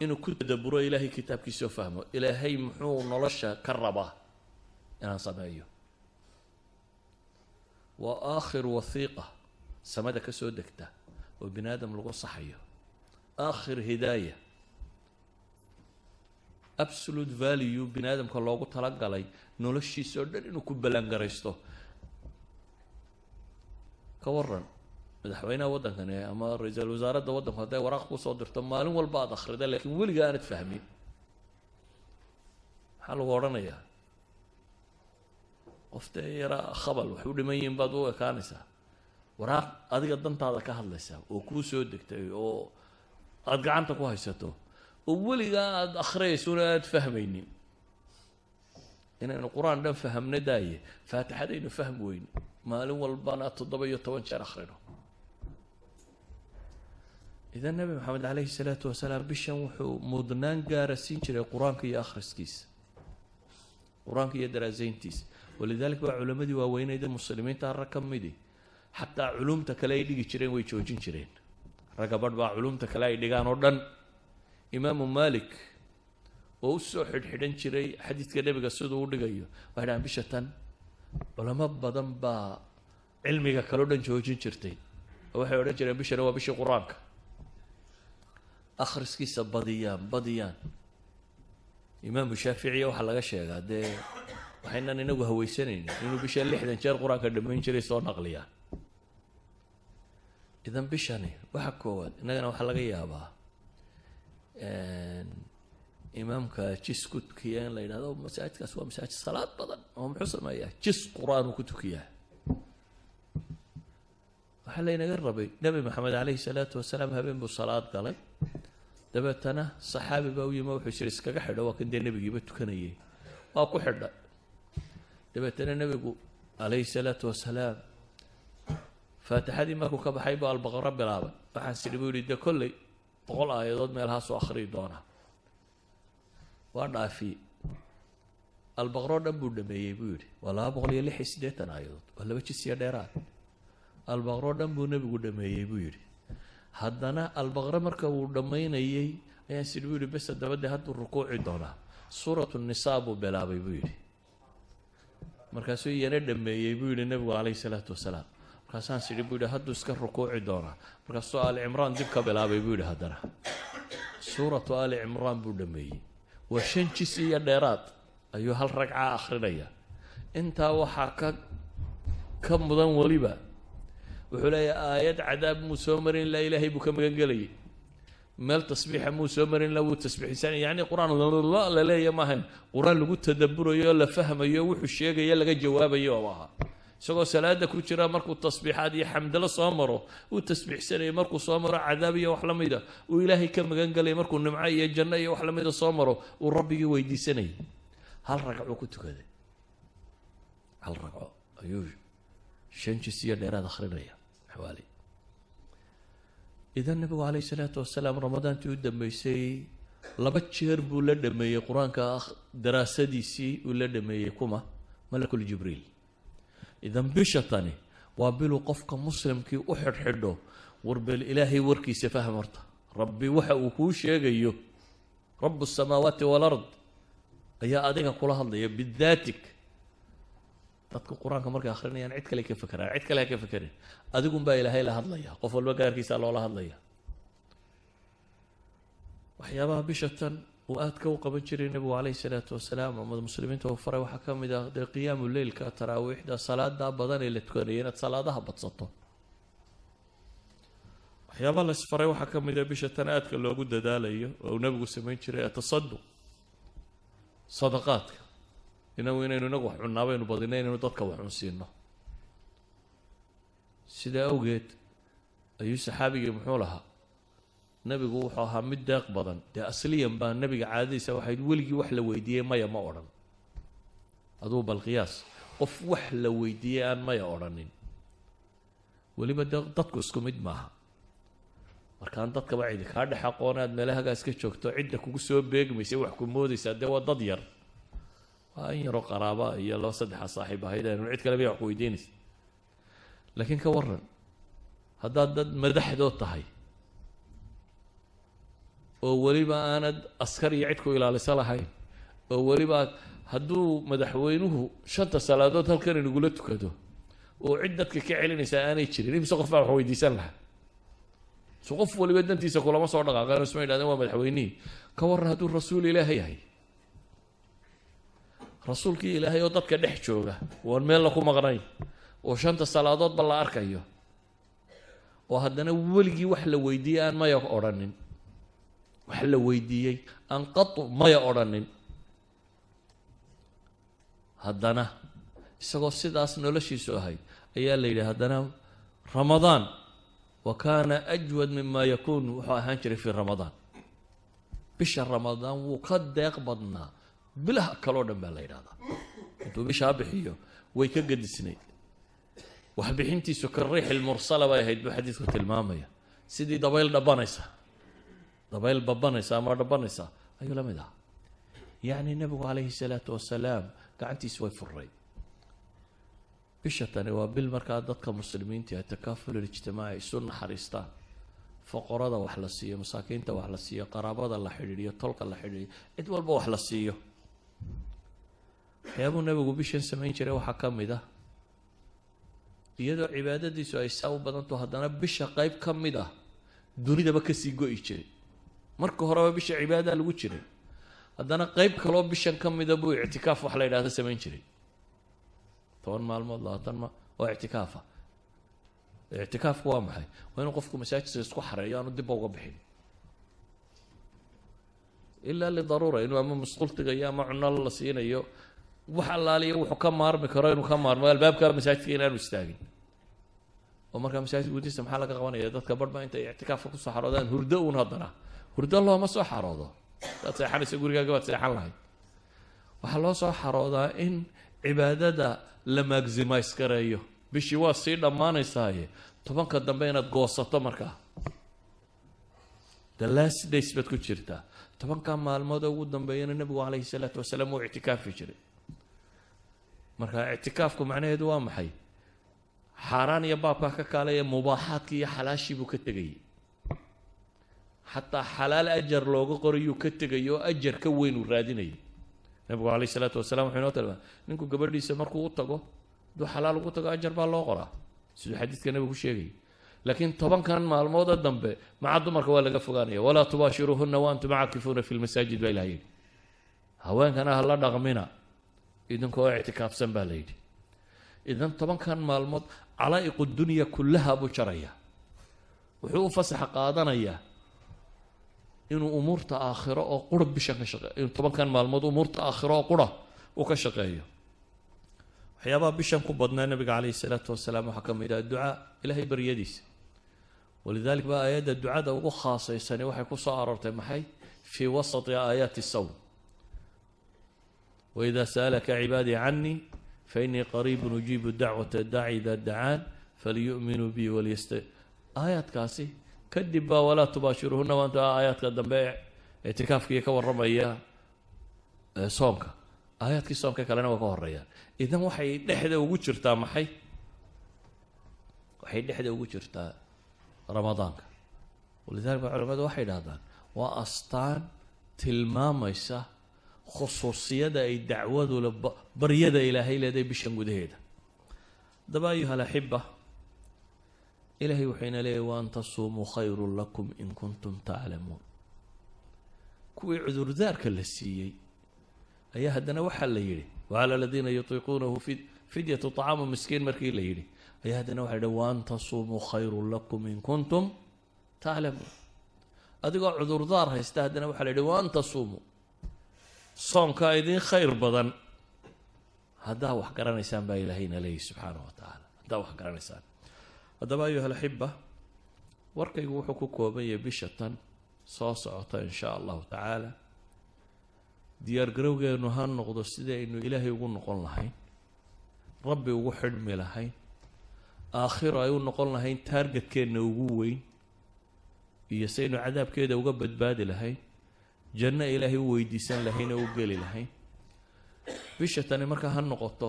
inuu ku tadaburo ilaahay kitaabkiisao fahmo ilaahay muxuu nolosha ka rabaa inaan sameeyo. Waa aakhir wathiiqa samada ka soo degta oo bini aadam lagu saxayo. Aakhir hidaaya absolute value bini aadamka loogu talagalay noloshiisa oo dhan inuu ku ballaangaraysto ka waran madaxweynaha waddankani ama ra'iisul wasaaradda waddanku hadday waraaq ku soo dirto maalin walba aada akhrida laakiin weliga aanad fahmin. Maxaa lagu odhanayaa qoftee yaraa khabal wax u dhiman yihiin baad u ekaanaysaa. Waraaq adiga dantaada ka hadlaysaa oo kuu soo degtay oo aada gacanta ku haysato oo weligaa aada akhriyaysuuna aada fahmaynin inaynu qur'aan dhan fahamna daaye faatixadaynu fahm weyne maalin walbana toddoba iyo toban jeer akhrino idan nebi maxamed caleyhi salaatu wasalaam bishan wuxuu mudnaan gaara siin jiray qur'aanka iyo akhriskiisa qur'aanka iyo daraasayntiisa walidalik baa culammadii waaweyneyd ee muslimiinta rag ka midi. Xataa culumta kale ay dhigi jireen way joojin jireen. Ragga badh baa culumta kale ay dhigaan oo dhan. Imaamu malik oo u soo xidhxidhan jiray xadiidka nebiga siduu u dhigayo waxay dhahaan bisha tan culamo badan baa cilmiga kaleo dhan joojin jirtay oo waxay odhan jireen bishana waa bishii qur'aanka akhriskiisa badiyaan badiyaan. Imaamu shaaficiya waxaa laga sheegaa dee waxaynan inagu haweysanaynin inuu bisha lixdan jeer qur'aanka dhammayn jiray soo naqliyaan idan bishani waxa koowaad innagana waxaa laga yaabaa imaamka jisku tukiya in la yidhahdo masaajidkaas waa masaajid salaad badan oo muxuu sameeyaa jis qur'aan uu ku tukiyaa waxaa laynaga rabay nebi maxamed caleyhi salaatu wasalaam habeen buu salaad galay. Dabeetana saxaabi baa u yimi wuxuu jiri iskaga xidho waa kan dee nebigiiba tukanayay? Waa ku xidha. Dabeetana nebigu caleyhi salaatu wasalaam faatixadii markuu ka baxay buu albaqaro bilaabay. Waxaan sidhi buu yihi dee kolley boqol aayadood meelhaasuu akhriyi doonaa. Waa dhaafiyey albaqroo dhan buu dhameeyey buu yidhi waa laba boqol iyo lix iyo siddeetan aayadood waa laba jis iyo dheeraad albaqroo dhan buu nebigu dhameeyey buu yidhi. Haddana albaqre marka uu dhammaynayey ayaan sidhi buu yidhi bes dabadee hadduu rukuuci doonaa suuratu nisaa buu bilaabay buu yidhi. Markaasuu iyana dhameeyey buu yidhi nebigu caleyhi salaatu wasalaam. Markaasaan sidhi buu yidhi hadduu iska rukuuci doonaa markaasuu ali cimraan dib ka bilaabay buu yidhi haddana. Suuratu ali cimraan buu dhameeyey waa shan jis iyo dheeraad ayuu hal ragcaa akrinaya intaa waxaa ka ka mudan weliba wuxuu leeyahay aayad cadaab muu soo marin ilaa ilaahay buu ka magan gelayay meel tasbiixa muu soo marin ilaa wuu tasbiixsan yacni qur'aan la leeya maahan qur'aan lagu tadaburayo oo la fahmayo wuxuu sheegaya laga jawaabayo oo ahaa. Isagoo salaada ku jira markuu tasbiixaad iyo xamdalo soo maro uu tasbiixsanayay markuu soo maro cadaab iyo wax la mida uu ilaahay ka magan gelaya markuu nimco iyo janno iyo wax la mida soo maro uu rabbigii weydiisanayay hal ragcuu ku tukaday. Hal ragco. Ayuu shan jis dheeraad akhrinaya xawaali idan nabigu caleyhi salaatu wasalaam ramadaantii u dambeysay laba jeer buu la dhameeyey qur'aanka daraasadiisii uu la dhameeyey kuma malakul jibriil. Idan bisha tani waa biluu qofka muslimkii u xidhxidho warbel ilaahay warkiisa fahm horta. Rabbi waxa uu kuu sheegayo rabu samaawaati walard ayaa adiga kula hadlaya bidaatik dadka qur'aanka markay akhrinayaan cid kale ka fekeraan cid kale ha ka fekerin adigunbaa ilaahay la hadlaya qof walba gaarkiisa loola hadlaya. Waxyaabaha bisha tan uu aadka u qaban jiray nebigu caleyhi salaatu wasalaam umad muslimiinta uu faray waxaa ka mid ah dee qiyaamu leylka taraawiixda salaada badan ee la tukanaya inaad salaadaha badsato. Waxyaabaha la isfaray waxaa ka mid ah bisha tan aadka loogu dadaalayo oo uu nebigu samayn jiray atasaduq sadaqaadka inagu inaynu inagu wax cunnaa baynu badina inaynu dadka wax cunsiino. Sidaa awgeed ayuu saxaabigii muxuu lahaa nebigu wuxuu ahaa mid deeq badan. Dee asliyan baa nebiga caadadiisa waxayd weligii wax la weydiiyey maya ma odhan. Aduu bal qiyaas qof wax la weydiiyey aan maya odhanin. Weliba dee dadku isku mid maaha. Markaan dadkaba cidi kaa dhex aqoon aad meelahagaas ka joogto cidda kugu soo beegmaysa wax ku moodaysaa dee waa dad yar waa in yaroo qaraaba iyo laba saddexa saaxiib ahayd aynu cid kale bay wax weydiinaysa. Laakiin ka waran haddaad dad madaxdood tahay oo weliba aanad askar iyo cid ku ilaalisa lahayn oo weliba hadduu madaxweynuhu shanta salaadood halkan inagula tukado oo cid dadka ka celinaysaa aanay jirin imise qof baa wax weydiisan lahaa? So qof waliba dantiisa kulama soo dhaqaaqeen isma yidhahdeen waa madaxweynihii. Ka warran hadduu rasuul ilaahay yahay rasuulkii ilaahay oo dadka dhex jooga oon meel laku maqnayn oo shanta salaadoodba la arkayo. Oo haddana weligii wax la weydiiyey aan maya odhanin. Wax la weydiiyey aan qatu maya odhanin. Haddana isagoo sidaas noloshiisu ahayd ayaa la yidhi haddana ramadaan wa kaana ajwad mima yakuun wuxuu ahaan jiray fii ramadaan. Bisha ramadaan wuu ka deeq badnaa bilaha kaloo dhan baa la yidhahdaa intuu bishaa bixiyo way ka gadisnayd. Waxbixintiisu ka mursala bay ahayd buu xadiidku tilmaamaya. Sidii dabayl dhabanaysa dabayl babanaysa ama dhabanaysa ayuu la mid ahaa. Yacni nebigu calayhi salaatu wasalaam gacantiisi way furayd bisha tani waa bil markaa dadka muslimiinta takaaful ijtimaaci isu naxariistaan. Foqorada wax la siiyo masaakiinta wax la siiyo qaraabada la xidhiidhiyo tolka la xidhiidhiyo cid walba wax la siiyo waxyaabuu nabigu bishan samayn jiray waxaa ka mid ah. Iyadoo cibaadadiisu ay saa u badanto haddana bisha qeyb ka mid ah dunidaba ka sii go-i jiray. Marka horeba bisha cibaadadaa lagu jiray haddana qeyb kaloo bishan ka mida buu ictikaaf wax la yidhahdo samayn jiray. Toban maalmood labaatan ma waa ictikaafa ictikaafku waa maxay? Waa inuu qofku masaajidka isku xareeyo aanu dibba uga bixin ilaa lidaruura inuu ama musqultigayo ama cuno la siinayo wax allaaliya wuxuu ka maarmi karo inuu ka maarmo. Albaabka masaajidka inaanu istaagin. Oo markaa masaajid gudihiisa maxaa laga qabanaya? Dadka barhba intay ictikaafka ku soo xaroodaan hurdo uun haddana. Hurdo looma soo xaroodo. Hadaad seexanaysa gurigaaga baad seexan lahayd. Waxaa loo soo xaroodaa in cibaadada la maximize gareeyo bishii waa sii dhammaanaysaaye. Tobanka dambe inaad goosato markaa. The last days baad ku jirtaa tobanka maalmood ugu dambeeyana nebigu calayhi salaatu wasalaam wuu ictikaafi jiray. Marka ictikaafku macnaheedu waa maxay? Xaaraan iyo baabkaa ka kaalay ee mubaaxaadkii iyo xalaashii buu ka tegayay xataa xalaal ajar looga qorayuu ka tegay oo ajar ka weyn uu raadinayay. Nabigu calayhi salaatu wasalaam wuxuu inoo tilmaamay ninku gabadhiisa markuu u tago hadduu xalaal ugu tago ajar baa loo qoraa. Siduu xadiidka nabigu sheegayay laakiin tobankan maalmooda dambe maca dumarka waa laga fogaanaya. Walaa tubaashiruuhuna wa antum caakifuuna fi lmasaajid baa ilaha yidhi. Haweenkana ha la dhaqmina idinkoo ictikaafsan baa la yidhi. Idan tobankan maalmood calaa'iqu dunya kullaha buu jaraya. Wuxuu u fasaxa qaadanayaa inuu umuurta aakhiro oo qura bishan ka shaqeeyo inuu tobankan maalmood umuurta aakhiro oo qura uu ka shaqeeyo. Waxyaabaha bishan ku badnaa nabiga calayhi salaatu wasalaam waxaa ka mid ah ducaa ilaahay baryadiisa walidalik baa aayadda ducada ugu khaasaysani waxay ku soo aroortay maxay fii wasati aayaati sawm waida sa'alaka cibaadii canii fainii qariibun ujiibu dacwata daaci ida dacaan faliyu'minuu bi walyasta aayaadkaasi kadib baa walaa tubaashiruhuna waanta aayaadka dambe ictikaafkii ka warramaya soomka aayaadkii soomka kalena waa ka horeeyaan idan waxay dhexda ugu jirtaa maxay waxay dhexda ugu jirtaa ramadaanka. Walidalik ba culamadu waxay dhahdaan waa astaan tilmaamaysa khusuusiyada ay dacwadula baryada ilaahay leedahay bishan gudaheeda. Haddaba ayuha alaxiba ilaahay wuxuyna leeyahy waan tasuumuu khayrun lakum in kuntum taclamuun kuwii cudurdaarka la siiyey ayaa haddana waxaa la yidhi wacala aladiina yutiiquunahu fidyatu طacaamu miskiin markii la yidhi ayaa haddana waxa yidhi waan tasuumuu khayrun lakum in kuntum taclamuun adigoo cudurdaar haysta haddana waxaa la yidhi waan tasuumuu soonkaa idiin khayr badan haddaa wax garanaysaan baa ilaahayna leeyahy subxaanahu wa tacaala haddaa wax garanaysaan haddaba ayuha alaxiba warkaygu wuxuu ku kooban yahay bisha tan soo socota in shaa allahu tacaala diyaargarowgeenu ha noqdo sidii aynu ilaahay ugu noqon lahayn rabbi ugu xidhmi lahayn aakhiro ay u noqon lahayn taargetkeenna ugu weyn iyo saynu cadaabkeeda uga badbaadi lahayn janno ilaahay u weydiisan lahayn oo u geli lahayn. Bisha tani markaa ha noqoto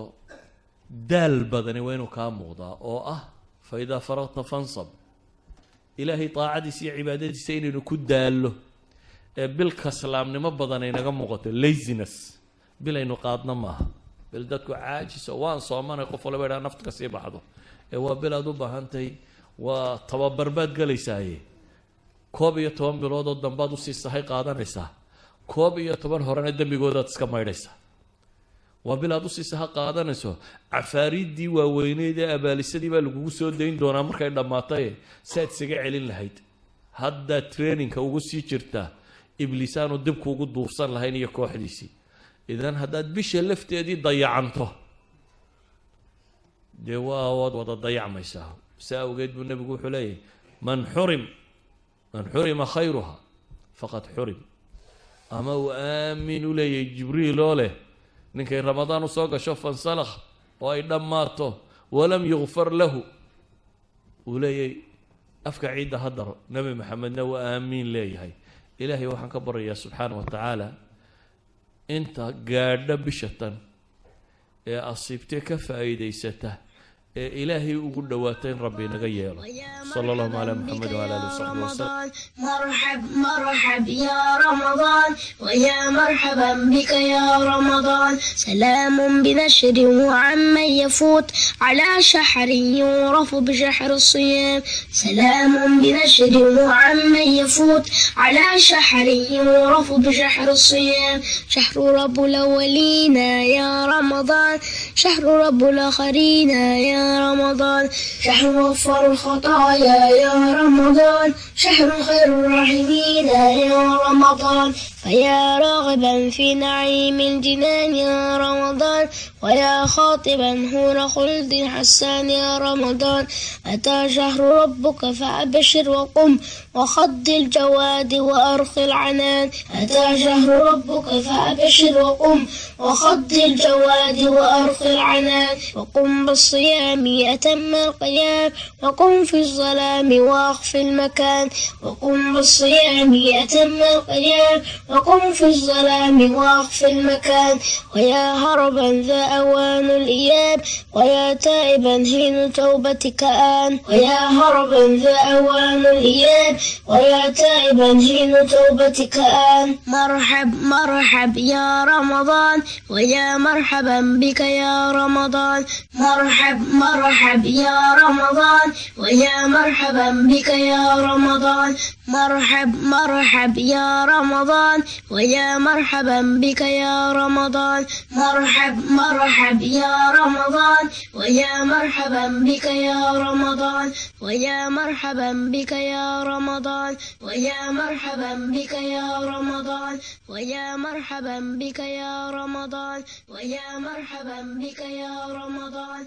daal badani waa inuu kaa muuqdaa oo ah fa idaa faraqta fansab ilaahay daacadiisa iyo cibaadadiisa inaynu ku daallo ee bil kaslaamnimo badan aynaga muuqato laziness bil aynu qaadno maaha. Bil dadku caajiso waan soomanay qof walaba idhaa nafta ka sii baxdo ee waa bil aad u baahantahay waa tababar baad gelaysaaye koob iyo toban bilood oo dambaad u sii sahay qaadanaysaa koob iyo toban horena dembigoodaad iska maydhaysaa waa bil aad u sii saha qaadanayso cafaariiddii waaweyneed ee abaalisadii baa lagugu soo dayn doonaa markay dhammaataye saaad isaga celin lahayd. Haddaad traininka ugu sii jirtaa ibliisaanu dibkuugu duursan lahayn iyo kooxdiisii. Idan haddaad bisha lafteedii dayacanto dee waa waad wada dayacmaysaa saa awgeed buu nebigu wuxuu leeyahy man xurim man xurima khayruha faqad xurim. Ama uu aamin u leeyahay jibriil oo leh ninkay ramadaan u soo gasho fansalakh oo ay dhammaato walam yukfar lahu. Uu leeyahay afka ciidda ha daro. Nebi maxamedna waa aamiin leeyahay. Ilaahay waxaan ka baryayaa subxaana wa tacaala inta gaadha bisha tan ee asiibtee ka faa'iidaysata ee ilaahay ugu dhowaata in rabbi inaga yeelo sala allahu calaa muxamed wala alihi wasaxbi wasalam مرحب مرحب يا رمضان ويا مرحبا بك يا رمضان سلام بنشر وعمن يفوت على شحر يعرف بشحر الصيام سلام بنشر وعمن يفوت على شحر يعرف بشحر الصيام شهر رب الأولين يا رمضان شهر رب الآخرين يا رمضان شهر غفر الخطايا يا رمضان شهر خير الراحمين رمضان فيا راغبا في نعيم الجنان يا رمضان ويا خاطبا هور خلد حسان يا رمضان أتى شهر ربك فأبشر وقم وخض الجواد وأرخي العنان أتى شهر ربك فأبشر وقم وخض الجواد وأرخي العنان وقم بالصيام أتم القيام وقم في الظلام وأخفي المكان الرحمن وقم بالصيام يأتم القيام وقم في الظلام واغفر المكان ويا هربا ذا أوان الإياب ويا تائبا حين توبتك آن ويا هربا ذا أوان الإياب ويا تائبا حين توبتك آن مرحب مرحب يا رمضان ويا مرحبا بك يا رمضان مرحب مرحب يا رمضان ويا مرحبا بك يا رمضان رمضان مرحب مرحب يا رمضان ويا مرحبا بك يا رمضان مرحب مرحب يا رمضان ويا مرحبا بك يا رمضان ويا مرحبا بك يا رمضان ويا مرحبا بك يا رمضان ويا مرحبا بك يا رمضان ويا مرحبا بك يا رمضان